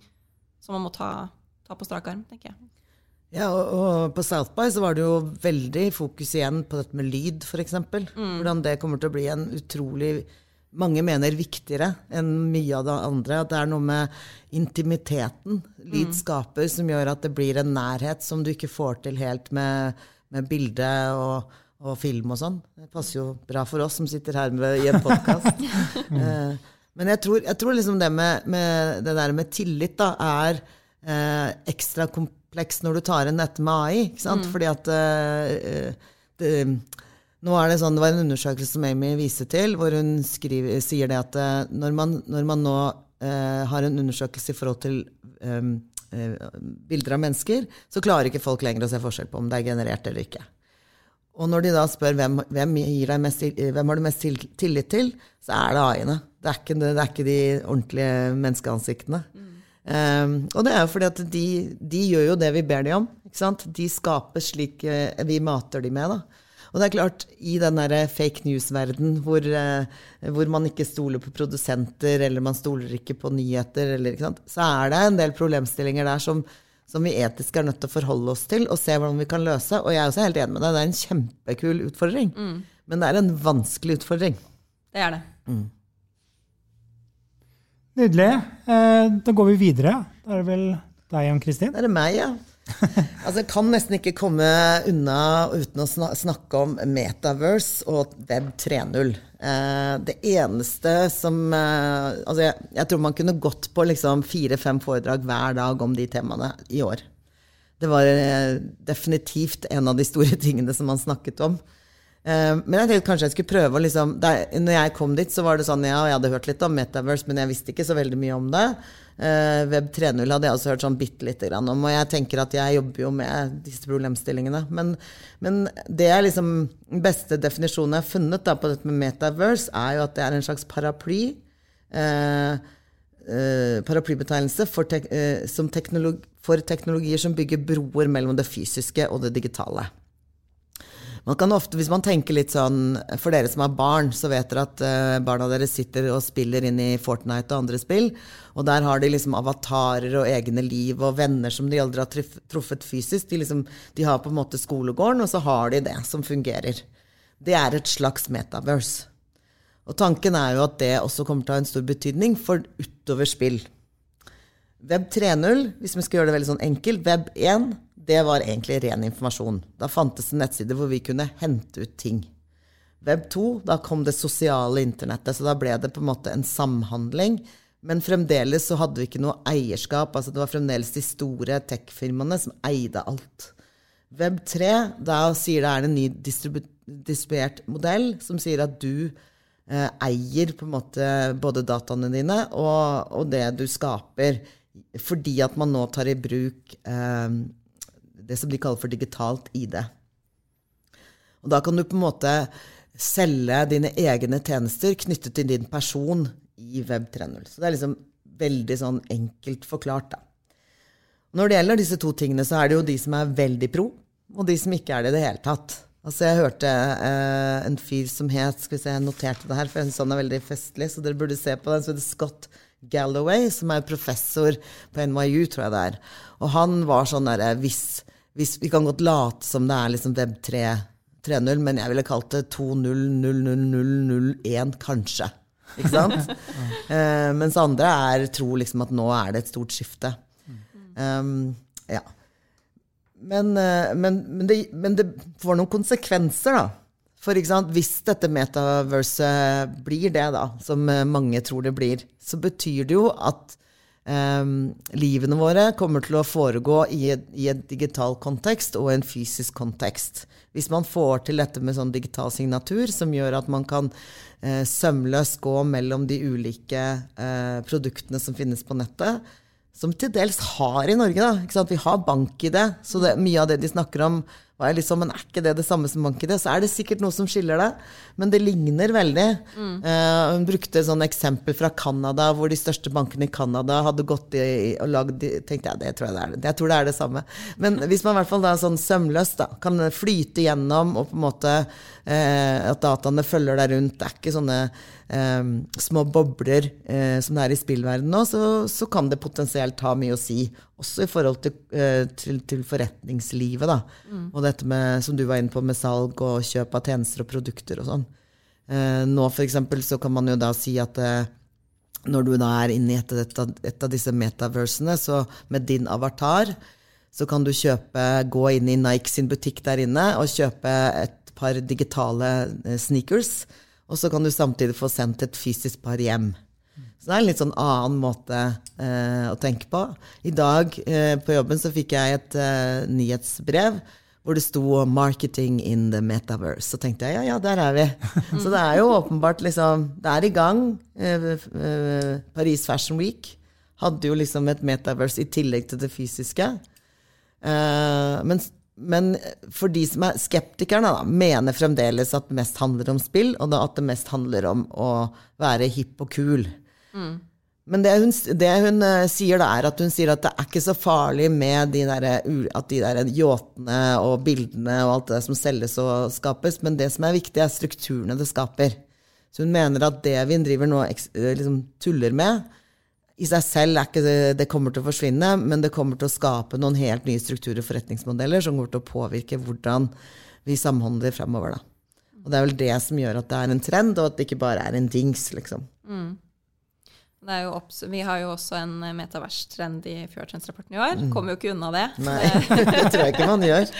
Som man må ta, ta på strak arm, tenker jeg. Ja, og, på South by så var det jo veldig fokus igjen på dette med lyd, f.eks. Mm. Hvordan det kommer til å bli en utrolig mange mener viktigere enn mye av det andre. At det er noe med intimiteten lyd mm. skaper, som gjør at det blir en nærhet som du ikke får til helt med, med bilde og, og, film og sånn. Det passer jo bra for oss som sitter her med, i en podkast. eh, men jeg tror, jeg tror liksom det med, med, det der med tillit da, er eh, ekstra kompleks når du tar inn dette med AI. ikke sant? Mm. Fordi at eh, det, nå er Det sånn, det var en undersøkelse som Amy viser til, hvor hun skriver, sier det at uh, når, man, når, man, nå uh, har en undersøkelse i forhold til um, bilder av mennesker, så klarer ikke folk lenger å se forskjell på om det er generert eller ikke. Og når de da spør hvem, hvem, mest, hvem har du mest tillit til, så er det AI-ene. Det, det, er ikke de ordentlige menneskeansiktene. Mm. Um, og det er jo fordi at de, de, gjør jo det vi ber dem om. Ikke sant? De skaper slik uh, vi mater dem med. da. Og det er klart, i den der fake news-verden hvor, uh, hvor, man ikke stoler på produsenter, eller man stoler ikke på nyheter, eller, ikke så er det en del problemstillinger der som, som, vi etisk er nødt til å forholde oss til og se hvordan vi kan løse. Og jeg er også helt enig med deg, det er en kjempekul utfordring. Mm. Men det er en vanskelig utfordring. Det er det. Mm. Nydelig. Eh, da går vi videre. Da er det vel deg Jan Kristin? Det er meg, ja. altså, kan nesten ikke komme unna uten å snakke om Metaverse og Web 3.0. Eh, det eneste som eh, Altså, jeg, jeg, tror man kunne gått på liksom fire-fem foredrag hver dag om de temaene i år. Det var definitivt en av de store tingene som man snakket om. Eh, men jeg tenkte kanskje jeg skulle prøve å liksom der, Når jeg kom dit, så var det sånn ja, jeg hadde hørt litt om Metaverse, men jeg visste ikke så veldig mye om det. Uh, Web 3.0 hadde jeg også hørt sånn bitte lite grann om, og jeg tenker at jeg jobber jo med disse problemstillingene. Men, men det er liksom beste definisjonen jeg har funnet da, på dette med Metaverse, er jo at det er en slags paraply. Uh, uh, paraplybetegnelse for, tek, teknologi, for teknologier som bygger broer mellom det fysiske og det digitale. Man kan ofte, Hvis man tenker litt sånn For dere som har barn, så vet dere at uh, barna deres sitter og spiller inn i Fortnite og andre spill. Og der har de liksom avatarer og egne liv og venner som de aldri har truffet fysisk. De, liksom, de har på en måte skolegården, og så har de det som fungerer. Det er et slags metaverse. Og tanken er jo at det også kommer til å ha en stor betydning for utover spill. Web 3.0, hvis vi skal gjøre det veldig sånn enkelt, Web 1 det var egentlig ren informasjon. Da fantes det nettsider hvor vi kunne hente ut ting. Web 2, da kom det sosiale internettet, så da ble det på en måte en samhandling. Men fremdeles så hadde vi ikke noe eierskap. altså Det var fremdeles de store tech-firmaene som eide alt. Web 3, da sier det er en ny distribu distribuert modell som sier at du eh, eier på en måte både dataene dine og, og, det du skaper, fordi at man nå tar i bruk eh, det som de kaller for digitalt ID. Og da kan du på en måte selge dine egne tjenester knyttet til din person i Web 3.0. Så det er liksom veldig sånn enkelt forklart, da. Når det gjelder disse to tingene, så er det jo de som er veldig pro, og de som ikke er det i det hele tatt. Altså Jeg hørte eh, en fyr som het Skal vi se, jeg noterte det her, for syns han er veldig festlig, så dere burde se på den. som heter Scott Galloway, som er professor på NYU, tror jeg det er. Og han var sånn derre hvis hvis, Vi kan godt late som det er liksom Web 3.0, men jeg ville kalt det 2.0.0.0.0.1, kanskje. Ikke sant? uh, mens andre er, tror liksom at nå er det et stort skifte. Um, ja. Men, uh, men, men, det, men, det, får noen konsekvenser, da. For hvis dette metaverset blir det, da, som mange tror det blir, så betyr det jo at eh, livene våre kommer til å foregå i, i en digital kontekst og en fysisk kontekst. Hvis man får til dette med sånn digital signatur, som gjør at man kan eh, sømløst gå mellom de ulike eh, produktene som finnes på nettet, som til dels har i Norge. da, Vi har bank i det, så det, mye av det de snakker om, var liksom, men er ikke det det samme som bank-ID? Så er det sikkert noe som skiller det, men det ligner veldig. Mm. Uh, hun brukte sånn eksempel fra Canada, hvor de største bankene i Canada hadde gått i og lagd tenkte jeg, det tror jeg, det er, det. jeg tror det er det samme. Men hvis man i hvert fall da sånn sømløst da, kan flyte gjennom, og på en måte uh, at dataene følger deg rundt, det er ikke sånne uh, små bobler som det er i spillverdenen nå, så, så, kan det potensielt ha mye å si. Også i forhold til, til, til forretningslivet, da. Mm. Og dette med, som du var inne på, med salg og kjøp av tjenester og produkter og sånn. Eh, nå f.eks. så kan man jo da si at eh, når du da er inne i et, et, et av disse metaversene, så med din avatar, så kan du kjøpe, gå inn i Nike sin butikk der inne og kjøpe et par digitale eh, sneakers. Og så kan du samtidig få sendt et fysisk par hjem. Så det er en litt sånn annen måte eh, å tenke på. I dag eh, på jobben så fikk jeg et eh, nyhetsbrev hvor det sto 'Marketing in the Metaverse'. Så tenkte jeg ja, ja, der er vi. Så det er jo åpenbart liksom Det er i gang. Eh, eh, Paris Fashion Week hadde jo liksom et metaverse i tillegg til det fysiske. Eh, men, men for de som er skeptikerne, da, mener fremdeles at det mest handler om spill, og at det mest handler om å være hipp og kul. Men det hun, det hun uh, sier, da, er at hun sier at det er ikke så farlig med de der, at de der yachtene og bildene og alt det som selges og skapes, men det som er viktig, er strukturene det skaper. Så hun mener at det vi driver nå eh, liksom, tuller med, i seg selv er ikke det, det kommer til å forsvinne, men det kommer til å skape noen helt nye strukturer og forretningsmodeller som kommer til å påvirke hvordan vi samhandler fremover. Da. Og det er vel det som gjør at det er en trend, og at det ikke bare er en dings, liksom. Mm. Vi har jo også en metavers-trend i Fjordtrends-rapporten i år. Mm. Kommer jo ikke unna det. Nei, det tror jeg ikke man gjør.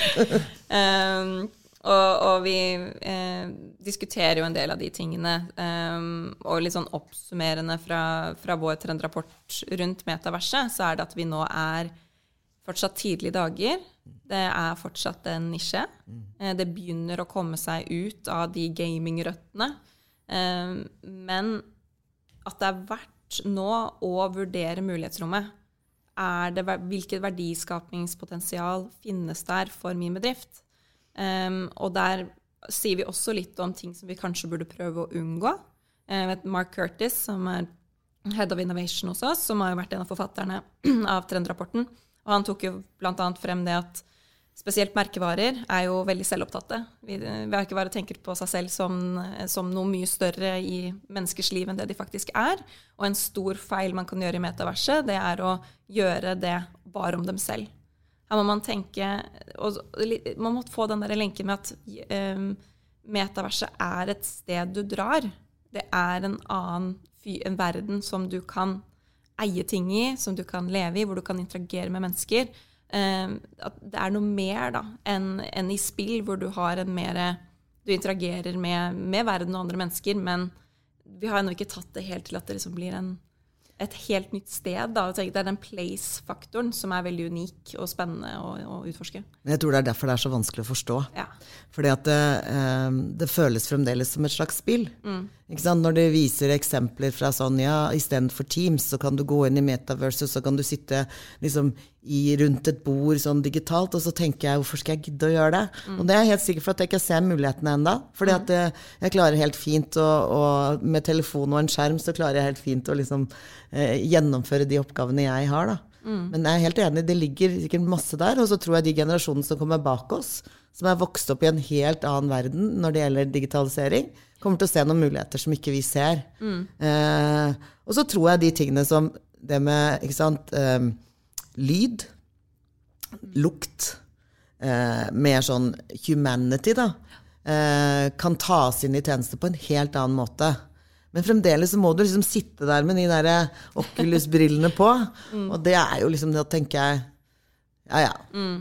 um, og, og, vi eh, diskuterer jo en del av de tingene. Um, og litt sånn oppsummerende fra, fra vår trendrapport rundt metaverset, så er det at vi nå er fortsatt tidlige dager. Det er fortsatt en nisje. Mm. Eh, det begynner å komme seg ut av de gamingrøttene. Um, men at det er verdt nå å vurdere mulighetsrommet. Det, hvilket verdiskapingspotensial finnes der for min bedrift? Um, og der sier vi også litt om ting som vi kanskje burde prøve å unngå. Vet Mark Curtis, som er head of innovation hos oss, som har vært en av forfatterne av trendrapporten, og han tok jo bl.a. frem det at spesielt merkevarer, er jo veldig selvopptatte. Merkevarer tenker på seg selv som, som, noe mye større i menneskers liv enn det de faktisk er. Og en stor feil man kan gjøre i metaverset, det er å gjøre det bare om dem selv. Her må man tenke og Man må få den der lenken med at um, metaverset er et sted du drar. Det er en annen en verden som du kan eie ting i, som du kan leve i, hvor du kan interagere med mennesker. Ehm, at det er noe mer da, enn en i spill, hvor du har en mer Du interagerer med, med, verden og andre mennesker, men vi har ennå ikke tatt det helt til at det liksom blir en et helt nytt sted. Da. Det er den place-faktoren som er veldig unik og spennende å, å, utforske. Jeg tror det er derfor det er så vanskelig å forstå. Ja. Fordi at det, eh, det, føles fremdeles som et slags spill. Mm. Når de viser eksempler fra sånn, ja, istedenfor Teams, så kan du gå inn i Metaverse, så kan du sitte liksom i, rundt et bord sånn digitalt, og så tenker jeg hvorfor skal jeg gidde å gjøre det? Mm. Og det er jeg helt sikker for at jeg ikke ser mulighetene ennå. Fordi mm. jeg, eh, jeg klarer helt fint å, og med telefon og en skjerm så klarer jeg helt fint å liksom eh, gjennomføre de oppgavene jeg har. da. Mm. Men jeg er helt enig, det ligger sikkert masse der. Og så tror jeg de generasjonene som kommer bak oss, som er vokst opp i en helt annen verden når det gjelder digitalisering, kommer til å se noen muligheter som ikke vi ser. Mm. Eh, og så tror jeg de tingene som det med ikke sant, eh, lyd, lukt, eh, mer sånn humanity, da, eh, kan tas inn i tjeneste på en helt annen måte. Men fremdeles så må du liksom sitte der med de der Oculus-brillene på. Mm. Og det er jo liksom, da tenker jeg Ja ja.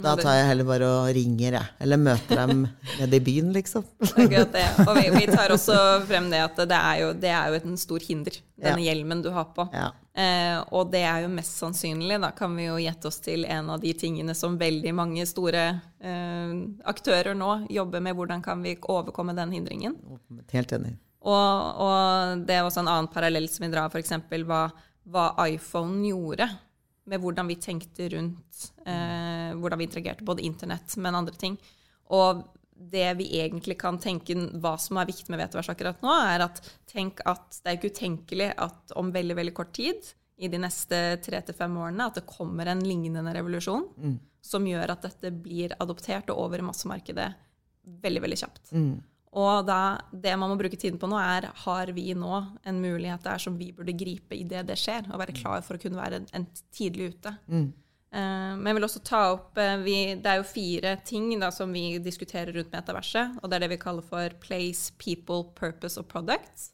Da tar jeg heller bare og ringer, jeg. Eller møter dem nede i byen, liksom. Akkurat det. Og vi, vi tar også frem det at det er jo, det er jo en stor hinder, denne Ja. hjelmen du har på. Ja. Eh, og det er jo mest sannsynlig, da kan vi jo gjette oss til en av de tingene som veldig mange store eh, aktører nå jobber med. Hvordan kan vi overkomme den hindringen? Helt enig. Og, og det er også en annen parallell som vi drar, f.eks. Hva, hva iPhone gjorde med hvordan vi tenkte rundt eh, hvordan vi interagerte, både internett, men andre ting. Og det vi egentlig kan tenke hva som er viktig med VTVs akkurat nå, er at tenk at det er ikke utenkelig at om veldig, veldig kort tid, i de neste tre til fem årene, at det kommer en lignende revolusjon som gjør at dette blir adoptert og over i massemarkedet veldig, veldig kjapt. Og da, det man må bruke tiden på nå, er har vi nå en mulighet der som vi burde gripe idet det skjer, og være klar for å kunne være en, en tidlig ute. Eh, men jeg vil også ta opp uh, vi, Det er jo fire ting da, som vi diskuterer rundt metaverset, og det er det vi kaller for place, people, purpose og product.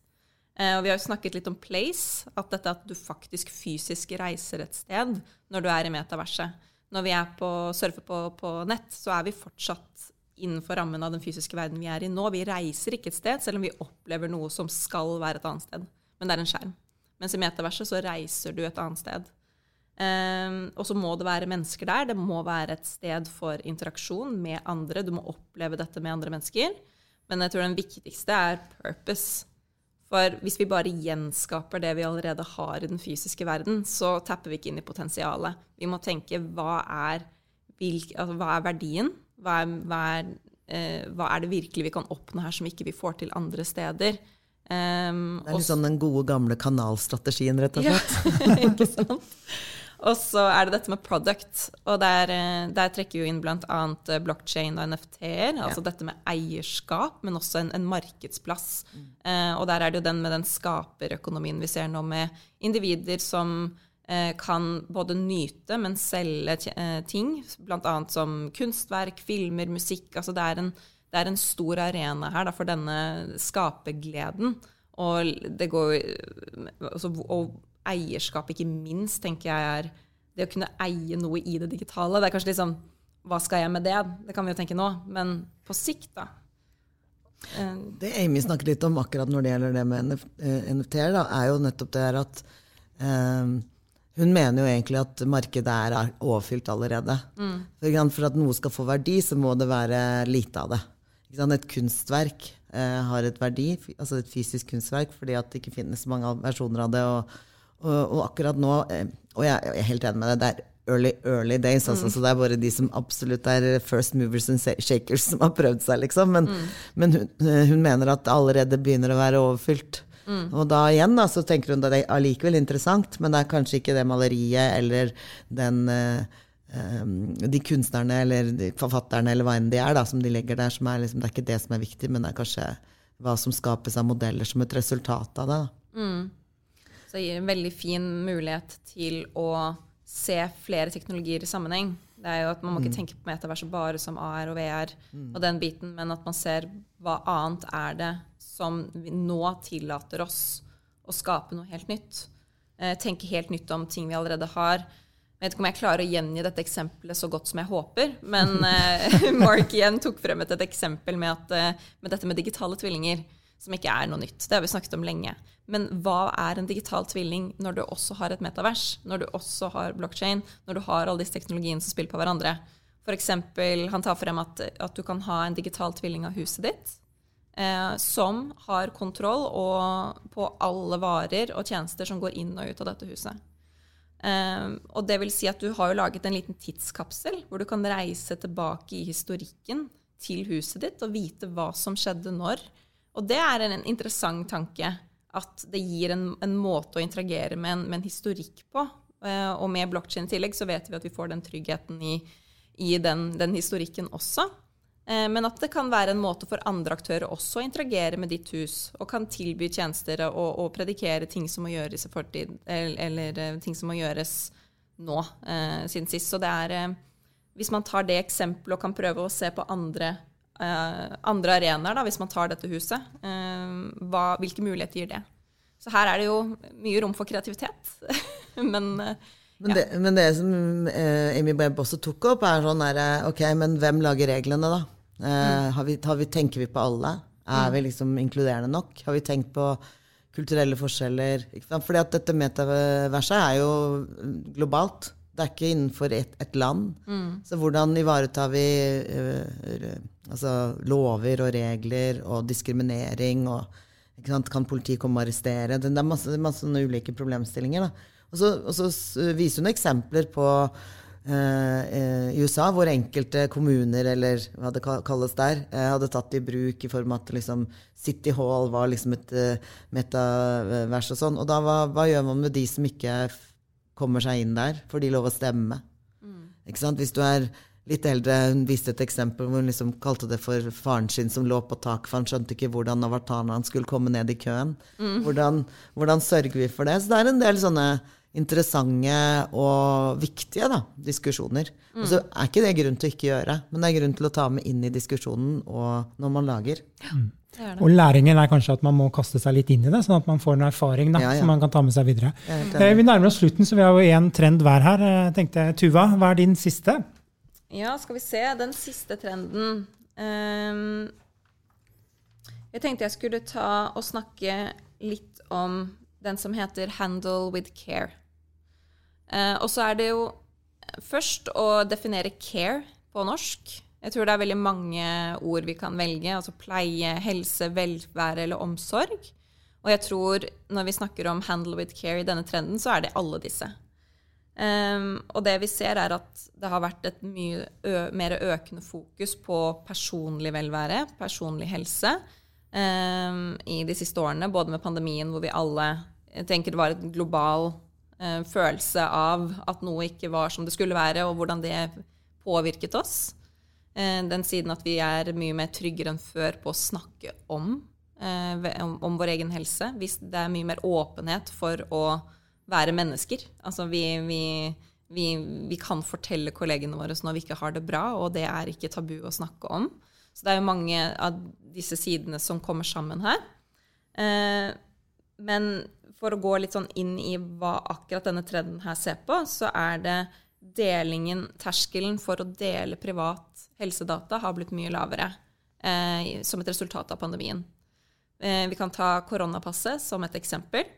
Uh, og vi har jo snakket litt om place, at dette at du faktisk fysisk reiser et sted når du er i metaverset. Når vi er på, surfer på, på nett, så er vi fortsatt innenfor rammen av den fysiske verden vi er i nå. Vi reiser ikke et sted, selv om vi opplever noe som skal være et annet sted. Men det er en skjerm. Mens i metaverset så reiser du et annet sted. Um, og så må det være mennesker der. Det må være et sted for interaksjon med andre. Du må oppleve dette med andre mennesker. Men jeg tror den viktigste er purpose. For hvis vi bare gjenskaper det vi allerede har i den fysiske verden, så tapper vi ikke inn i potensialet. Vi må tenke hva er, hvilk, altså, hva er verdien? Hva er, hva, er, eh, hva er det virkelig vi kan oppnå her som ikke vi får til andre steder? Um, Det er litt sånn den gode, gamle kanalstrategien, rett og slett. ja, ikke sant? Og så er det dette med product. Og der, eh, der trekker jo inn bl.a. blockchain og NFT-er. Altså dette med eierskap, men også en, en markedsplass. Eh, og der er det jo den med den skaperøkonomien vi ser nå, med individer som eh, kan både nyte, men selge ting blant. Bl.a. som kunstverk, filmer, musikk. Altså det er en, det er en stor arena her da, for denne skapergleden. Og altså, Og eierskap, ikke minst, tenker jeg er det å kunne eie noe i det digitale. Det er kanskje sånn Hva skal jeg med det? Det kan vi jo tenke nå. Men på sikt, da. Eh, Det Amy snakket litt om akkurat når det gjelder det med eh, NFT-er, er jo nettopp det her at eh, hun mener jo egentlig at markedet er overfylt allerede. For, for at noe skal få verdi, så må det være lite av det. Et kunstverk eh, har et verdi, altså et fysisk kunstverk, fordi at det ikke finnes så mange versjoner av det. Og, og, og akkurat nå, eh, og jeg, jeg er helt enig med det, det er early, early days. Altså, Så det er bare de som absolutt er first movers and shakers som har prøvd seg, liksom. Men, men hun, hun mener at det allerede begynner å være overfylt. Og da igjen da, så tenker hun at det er allikevel interessant, men det er kanskje ikke det maleriet eller den uh, de kunstnerne eller de forfatterne eller hva enn de er, da, som de legger der, som er liksom, det er ikke det som er viktig, men det er kanskje hva som skapes av modeller som et resultat av det. Da. Så det gir en veldig fin mulighet til å se flere teknologier i sammenheng. Det er jo at Man må ikke tenke på metaverset bare som AR og VR, og den biten, men at man ser hva annet er det som nå tillater oss å skape noe helt nytt. Eh, tenke helt nytt om ting vi allerede har. Jeg vet ikke om jeg klarer å gjengi dette eksempelet så godt som jeg håper, men eh, Mark igjen tok frem et, et eksempel med, at, eh, med dette med digitale tvillinger, som ikke er noe nytt. Det har vi snakket om lenge. Men hva er en digital tvilling når du også har et metavers, når du også har blockchain, når du har alle disse teknologiene som spiller på hverandre? For eksempel, han tar frem at, at du kan ha en digital tvilling av huset ditt, eh, som har kontroll på alle varer og tjenester som går inn og ut av dette huset. Eh, og det vil si at du har jo laget en liten tidskapsel hvor du kan reise tilbake i historikken til huset ditt og vite hva som skjedde når. Og det er en, en interessant tanke. At det gir en, en måte å interagere med en, med en historikk på. Eh, og med blokkjede i tillegg så vet vi at vi får den tryggheten i, i den, den historikken også. Eh, Men at det kan være en måte for andre aktører også å interagere med ditt hus, og kan tilby tjenester og, og predikere ting som må gjøres i fortid, eller, eller eh, ting som må gjøres nå, eh, siden sist. Så det er eh, Hvis man tar det eksempelet og kan prøve å se på andre, eh, andre arenaer, da, hvis man tar dette huset, eh, hva, hvilke muligheter gir det? Så her er det jo mye rom for kreativitet. Men Men, det, men det som Amy Webb også tok opp, er sånn der, Ok, men hvem lager reglene, da? Eh, mm. har vi, har vi, tenker vi på alle? Er mm. vi liksom inkluderende nok? Har vi tenkt på kulturelle forskjeller? Fordi at dette metaverset er jo globalt. Det er ikke innenfor et, et land. Mm. Så hvordan ivaretar vi uh, altså, lover og regler og diskriminering? Og, kan politiet komme og arrestere? Det er masse, masse ulike problemstillinger. Og så, og så, viser hun eksempler på i USA hvor enkelte kommuner, eller hva det kalles der, uh, hadde tatt i bruk i form av at liksom, City Hall var liksom et metavers og sånn. Og da, hva, hva gjør man med de som ikke kommer seg inn der. Får de lov å stemme? Mm. Ikke sant? Hvis du er litt eldre, hun viste et eksempel hvor hun liksom kalte det for faren sin som lå på taket, for han skjønte ikke hvordan avataren skulle komme ned i køen. Mm. Hvordan, hvordan, sørger vi for det? Så det er en del sånne interessante og viktige da, diskusjoner. Mm. Og så er ikke det grunn til å ikke gjøre, men det er grunn til å ta med inn i diskusjonen og når man lager. Mm. Det det. Og læringen er kanskje at man må kaste seg litt inn i det, sånn at man får en erfaring da, ja, ja. som man kan ta med seg videre. Eh, vi nærmer oss slutten, så vi har jo én trend hver her. Jeg eh, tenkte, Tuva, hva er din siste? Ja, skal vi se. Den siste trenden um, Jeg tenkte jeg skulle ta og snakke litt om den som heter 'Handle with care'. Uh, og så er det jo først å definere 'care' på norsk. Jeg tror det er veldig mange ord vi kan velge. Altså pleie, helse, velvære eller omsorg. Og jeg tror når vi snakker om 'handle with care' i denne trenden, så er det alle disse. Um, og det vi ser, er at det har vært et mye mer økende fokus på personlig velvære, personlig helse, um, i de siste årene. Både med pandemien, hvor vi alle jeg tenker det var et global følelse av at noe ikke var som det skulle være, og hvordan det påvirket oss. Eh, den siden at vi er mye mer tryggere enn før på å snakke om, eh, om, vår egen helse. Hvis det er mye mer åpenhet for å være mennesker. Altså vi, vi, vi, vi, kan fortelle kollegene våre når vi ikke har det bra, og det er ikke tabu å snakke om. Så det er jo mange av disse sidene som kommer sammen her. Eh, men for å gå litt sånn inn i hva akkurat denne trenden her ser på, så er det delingen, terskelen for å dele privat helsedata har blitt mye lavere eh, som et resultat av pandemien. Eh, vi kan ta koronapasset som et eksempel.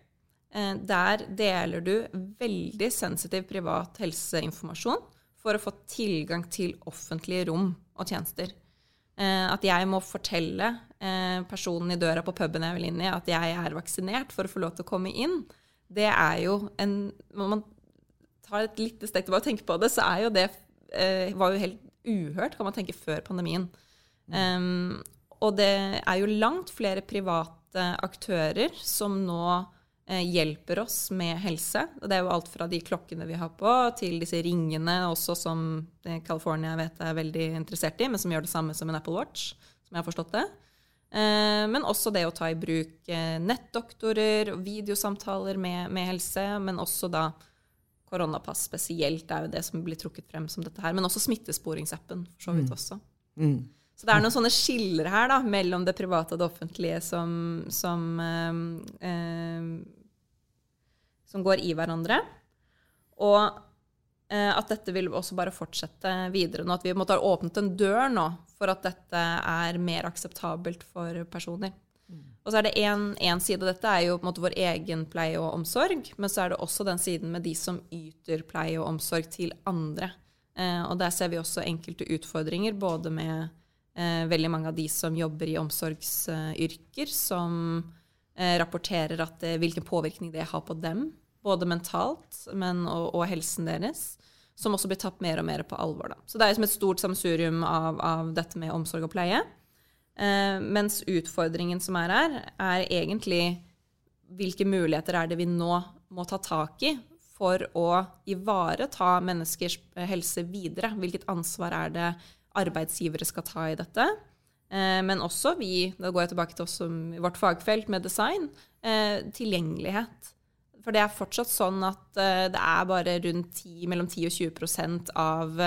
Eh, der deler du veldig sensitiv privat helseinformasjon for å få tilgang til offentlige rom og tjenester. Eh, at jeg må fortelle eh, personen i døra på puben jeg vil inn i, at jeg er vaksinert for å få lov til å komme inn, det er jo en Man tar et lite steg tilbake og tenker på det, så er jo det eh, var jo helt uhørt, kan man tenke, før pandemien. Um, og det er jo langt flere private aktører som nå hjelper oss med helse. Og det er jo alt fra de klokkene vi har på, til disse ringene også som California vet er veldig interessert i, men som gjør det samme som en Apple Watch, som jeg har forstått det. Eh, men også det å ta i bruk eh, nettdoktorer og videosamtaler med, med helse, men også da koronapass spesielt er jo det som blir trukket frem som dette her. Men også smittesporingsappen, for så vidt mm. Mm. Så det er noen sånne skiller her da, mellom det private og det offentlige som, som, eh, eh, som går i hverandre. Og eh, at dette vil også bare fortsette videre nå. At vi måtte ha åpnet en dør nå for at dette er mer akseptabelt for personer. Og så er det én side av dette er jo på en måte vår egen pleie og omsorg, men så er det også den siden med de som yter pleie og omsorg til andre. Eh, og der ser vi også enkelte utfordringer, både med eh, veldig mange av de som jobber i omsorgsyrker, som rapporterer at, eh, hvilken påvirkning det har på dem, både mentalt men, og, og, helsen deres. Som også blir tatt mer og mer på alvor. Da. Så det er et stort samsurium av, av dette med omsorg og pleie. Eh, mens utfordringen som er her, er egentlig hvilke muligheter er det vi nå må ta tak i for å ivareta menneskers helse videre? Hvilket ansvar er det arbeidsgivere skal ta i dette? Eh, men også vi, da går jeg tilbake til oss som i vårt fagfelt med design, eh, tilgjengelighet. For det er fortsatt sånn at det er bare rundt 10, mellom 10 og 20% av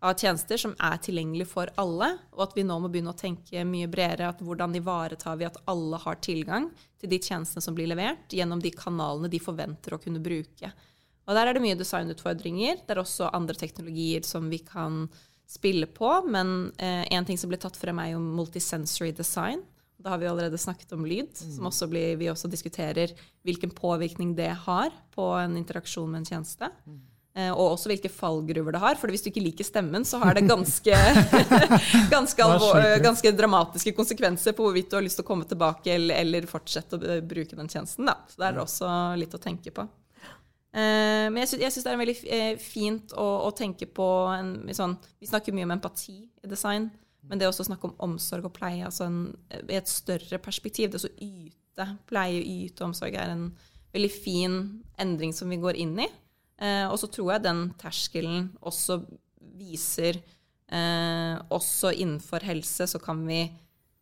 av tjenester som er tilgjengelig for alle, og at vi nå må begynne å tenke mye bredere at hvordan ivaretar vi at alle har tilgang til de tjenestene som blir levert, gjennom de kanalene de forventer å kunne bruke. Og der er det mye designutfordringer. Det er også andre teknologier som vi kan spille på, men eh, en ting som ble tatt frem, er jo multisensory design. Da har vi allerede snakket om lyd, mm. som også blir, vi også diskuterer hvilken påvirkning det har på en interaksjon med en tjeneste. Mm. Eh, og også hvilke fallgruver det har. For hvis du ikke liker stemmen, så har det ganske, ganske, alvor, ganske dramatiske konsekvenser på hvorvidt du har lyst til å komme tilbake eller, eller fortsette å bruke den tjenesten. Da. Så det er også litt å tenke på. Eh, men jeg syns det er veldig eh, fint å, å tenke på en, sånn, Vi snakker mye om empati i design, men det å snakke om omsorg og pleie altså en, i et større perspektiv, det å yte, pleie, yte omsorg, er en veldig fin endring som vi går inn i. Eh, og så tror jeg den terskelen også viser Også innenfor helse så kan vi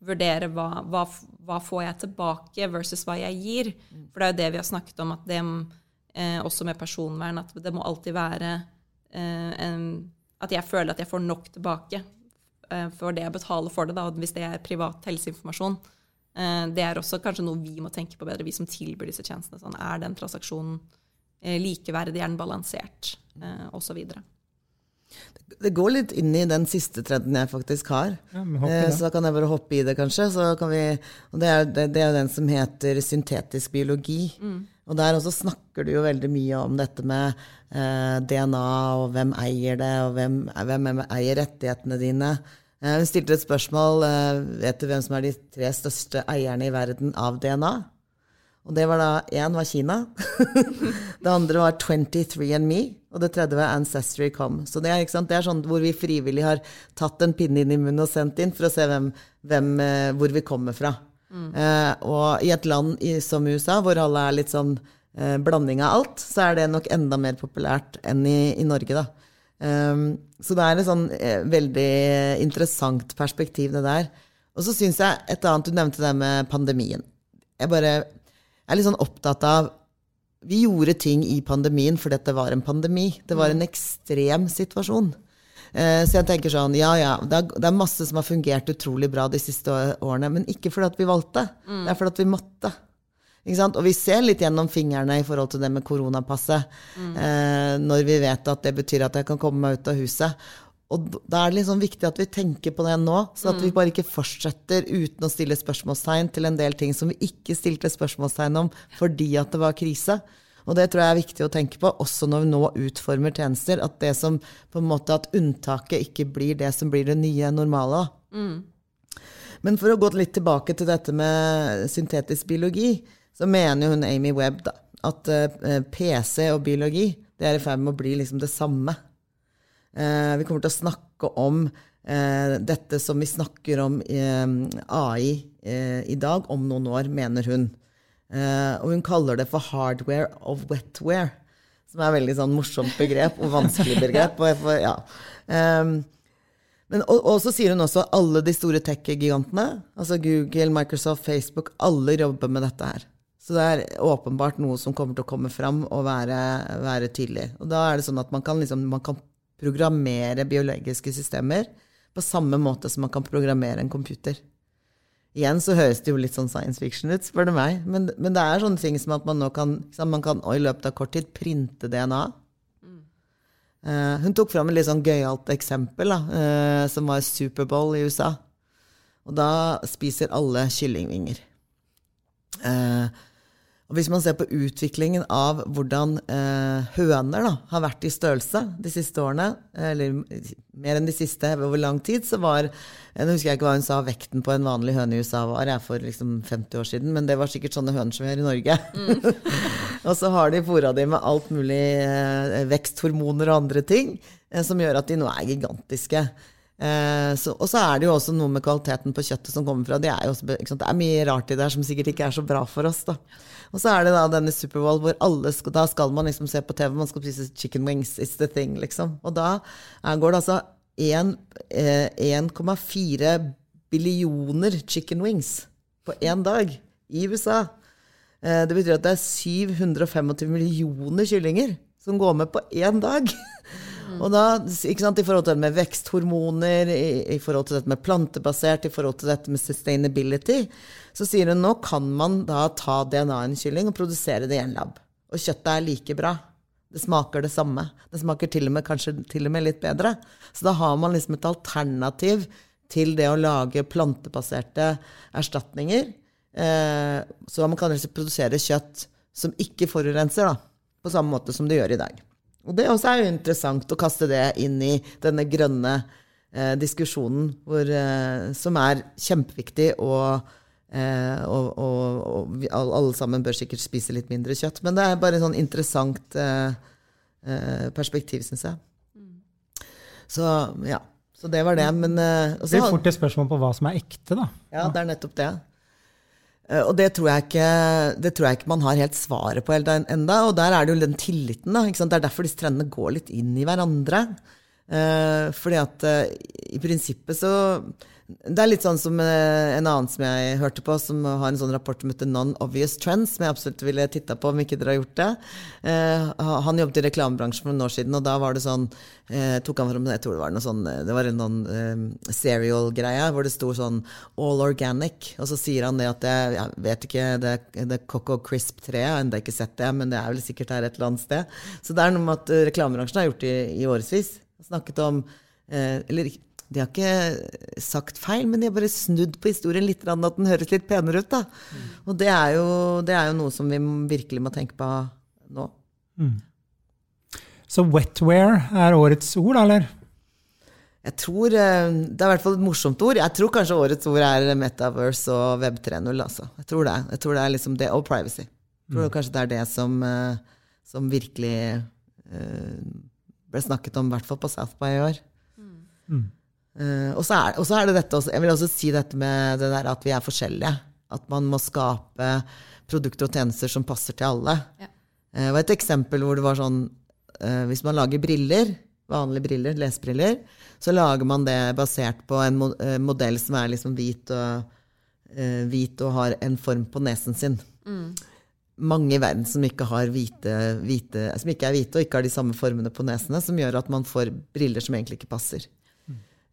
vurdere hva, hva, hva, får jeg tilbake versus hva jeg gir. For det er jo det vi har snakket om, at det, eh, også med personvern, at det må alltid være eh, en, At jeg føler at jeg får nok tilbake eh, for det jeg betaler for det, da, hvis det er privat helseinformasjon. Eh, det er også kanskje noe vi må tenke på bedre, vi som tilbyr disse tjenestene. Sånn, er den transaksjonen Eh, likeverdig, er den balansert, eh, osv. Det går litt inn i den siste trenden jeg faktisk har. Ja, eh, så da kan jeg bare hoppe i det, kanskje. Vi, og det er, det, det er den som heter syntetisk biologi. Mm. Og der også snakker du jo veldig mye om dette med eh, DNA, og hvem eier det, og hvem, hvem eier rettighetene dine. Eh, hun stilte et spørsmål. Eh, vet du hvem som er de tre største eierne i verden av DNA? Og det var da Én var Kina. det andre var 23andMe. Og det tredje var Ancestry.com. Så det er, det er, sånn hvor vi frivillig har tatt en pinne inn i munnen og sendt inn for å se hvem, hvem, eh, hvor vi kommer fra. Mm. Eh, og i et land i, som USA, hvor alle er litt sånn eh, blanding av alt, så er det nok enda mer populært enn i, i Norge, da. Um, så det er et sånn eh, veldig interessant perspektiv, det der. Og så syns jeg et annet Du nevnte det med pandemien. Jeg bare jeg er litt sånn opptatt av Vi gjorde ting i pandemien fordi det var en pandemi. Det var en ekstrem situasjon. Eh, så jeg tenker sånn, ja ja, det er, er, masse som har fungert utrolig bra de siste årene, men ikke fordi at vi valgte. Mm. Det er fordi at vi måtte. Og vi ser litt gjennom fingrene i forhold til det med koronapasset. Mm. Eh, når vi vet at det betyr at jeg kan komme meg ut av huset. Og da er det liksom viktig at vi tenker på det nå, så at mm. vi bare ikke fortsetter uten å stille spørsmålstegn til en del ting som vi ikke stilte spørsmålstegn om fordi at det var krise. Og det tror jeg er viktig å tenke på, også når vi nå utformer tjenester. At det som på en måte at unntaket ikke blir det som blir det nye normale. Mm. Men for å gå litt tilbake til dette med syntetisk biologi, så mener hun Amy Webb da, at uh, PC og biologi det er i ferd med å bli liksom det samme. Eh, vi kommer til å snakke om eh, dette som vi snakker om eh, AI i dag, om noen år, mener hun. og hun kaller det for 'hardware of wetware', som er et veldig sånn morsomt begrep og vanskelig begrep. Og, ja. Men, og, og, så sier hun også at alle de store tech-gigantene, altså Google, Microsoft, Facebook, alle jobber med dette her. Så det er åpenbart noe som kommer til å komme fram og være, være tydelig. Og da er det sånn at man kan, liksom, man kan programmere biologiske systemer på samme måte som man kan programmere en computer. Igjen så høres det jo litt sånn science fiction ut, spør du meg. Men, men, det er sånne ting som at man nå kan, man kan i løpet av kort tid printe DNA. Uh, hun tok fram et litt sånn gøyalt eksempel, da, uh, som var Superbowl i USA. Og da spiser alle kyllingvinger. Uh, og Hvis man ser på utviklingen av hvordan eh, høner da, har vært i størrelse de siste årene, eller mer enn de siste over lang tid, så var Nå husker jeg ikke hva hun sa vekten på en vanlig høne i USA var jeg for liksom 50 år siden, men det var sikkert sånne høner som vi har i Norge. Mm. og så har de fôra dem med alt mulig eh, veksthormoner og andre ting eh, som gjør at de nå er gigantiske. Eh, så, og så er det jo også noe med kvaliteten på kjøttet som kommer fra. Det er, jo også, det er mye rart i det her som sikkert ikke er så bra for oss. da. Og så er det da denne Superbowl hvor alle skal, da skal man liksom se på TV, man skal spise chicken wings. It's the thing, liksom. Og da går det altså 1,4 eh, billioner chicken wings på én dag i USA. Eh, det betyr at det er 725 millioner kyllinger som går med på én dag. Mm. Og da, ikke sant, I forhold til dette med veksthormoner, i, i, forhold til dette med plantebasert, i forhold til dette med sustainability, så sier hun nå kan man da ta DNA i en kylling og produsere det i en lab. Og kjøttet er like bra. Det smaker det samme. Det smaker til og med kanskje til og med litt bedre. Så da har man liksom et alternativ til det å lage plantebaserte erstatninger. Eh, så man kan liksom produsere kjøtt som ikke forurenser, da, på samme måte som det gjør i dag. Og det også er jo interessant å kaste det inn i denne grønne eh, diskusjonen, hvor, eh, som er kjempeviktig, og, eh, og, og, og vi, alle sammen bør sikkert spise litt mindre kjøtt. Men det er bare en sånn interessant eh, eh, perspektiv, syns jeg. Så ja. Så det var det. Men eh, og Det blir fort et spørsmål på hva som er ekte, da. ja, det er nettopp det. Eh, Og det tror, jeg ikke, det tror jeg ikke man har helt svaret på enda, og der er det jo den tilliten. da? Det er derfor disse trendene går litt inn i hverandre. Eh, fordi at eh, i prinsippet så Det er litt sånn som eh, en annen som jeg hørte på, som har en sånn rapport som heter Non-Obvious Trends, som jeg absolutt ville titta på om ikke dere har gjort det. Eh, han jobbet i reklamebransjen for noen år siden, og da var det sånn eh, tok han frem, jeg tror Det var noe sånn, det var en sånn serial-greie hvor det sto sånn All Organic. Og så sier han det at det, jeg vet ikke, det, er Coco Crisp 3, jeg har ennå ikke sett det, men det er vel sikkert her et eller annet sted. Så det er noe med at reklamebransjen har gjort det i, i årevis. Snakket om eh, Eller de har ikke sagt feil, men de har bare snudd på historien litt, at den høres litt penere ut. da. Og det er, jo, det er jo noe som vi virkelig må tenke på nå. Så wetware er årets ord, eller? Jeg tror, eh, Det er i hvert fall et morsomt ord. Jeg tror kanskje årets ord er Metaverse og Web 3.0. Altså. Jeg tror det. Jeg tror det er liksom det, Og privacy. Jeg tror kanskje det er det som, eh, som virkelig eh, ble snakket om, i hvert fall på South by i år. Eh, og, så er, er det dette også, Jeg vil også si dette med det der at vi er forskjellige. At man må skape produkter og tjenester som passer til alle. Ja. Eh, Det var et eksempel hvor det var sånn eh, Hvis man lager briller, vanlige briller, lesebriller, så lager man det basert på en eh, modell som er liksom hvit og, eh, hvit og har en form på nesen sin. Mange i verden som ikke, har hvite, hvite, som ikke er hvite og ikke har de samme formene på nesene, som gjør at man får briller som egentlig ikke passer.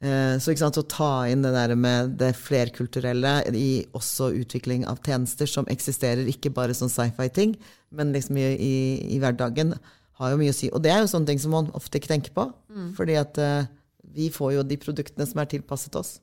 Eh, Så sant, å ta inn det der med det flerkulturelle i også utvikling av tjenester som eksisterer, ikke bare som sci-fi-ting, men liksom i, i, i hverdagen, har jo mye å si. Og det er jo sånne ting som man ofte ikke tenker på, fordi at uh, vi får jo de produktene som er tilpasset oss.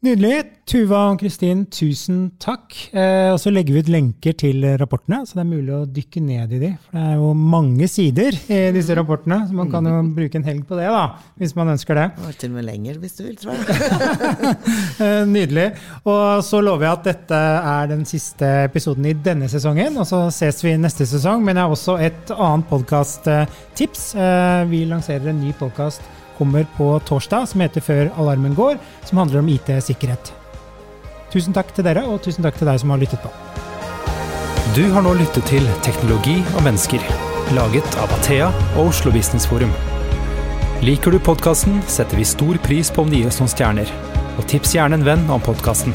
Nydelig. Tuva og Kristin, tusen takk. Eh, og så legger vi ut lenker til rapportene, så det er mulig å dykke ned i de. For det er jo mange sider i disse rapportene, så man kan jo bruke en helg på det, da, hvis man ønsker det. Var til og med lenger, hvis du vil, tror jeg. Eh, Nydelig. Og så lover jeg at dette er den siste episoden i denne sesongen. Og så ses vi neste sesong. Men jeg har også et annet podkast-tips. Vi lanserer en ny podkast kommer på torsdag, som heter Før alarmen går, som handler om IT-sikkerhet. Tusen takk til dere, og tusen takk til deg som har lyttet på. Du har nå lyttet til Teknologi og mennesker, laget av Athea og Oslo Business Forum. Liker du podkasten, setter vi stor pris på om du gir oss noen stjerner. Og tips gjerne en venn om podkasten.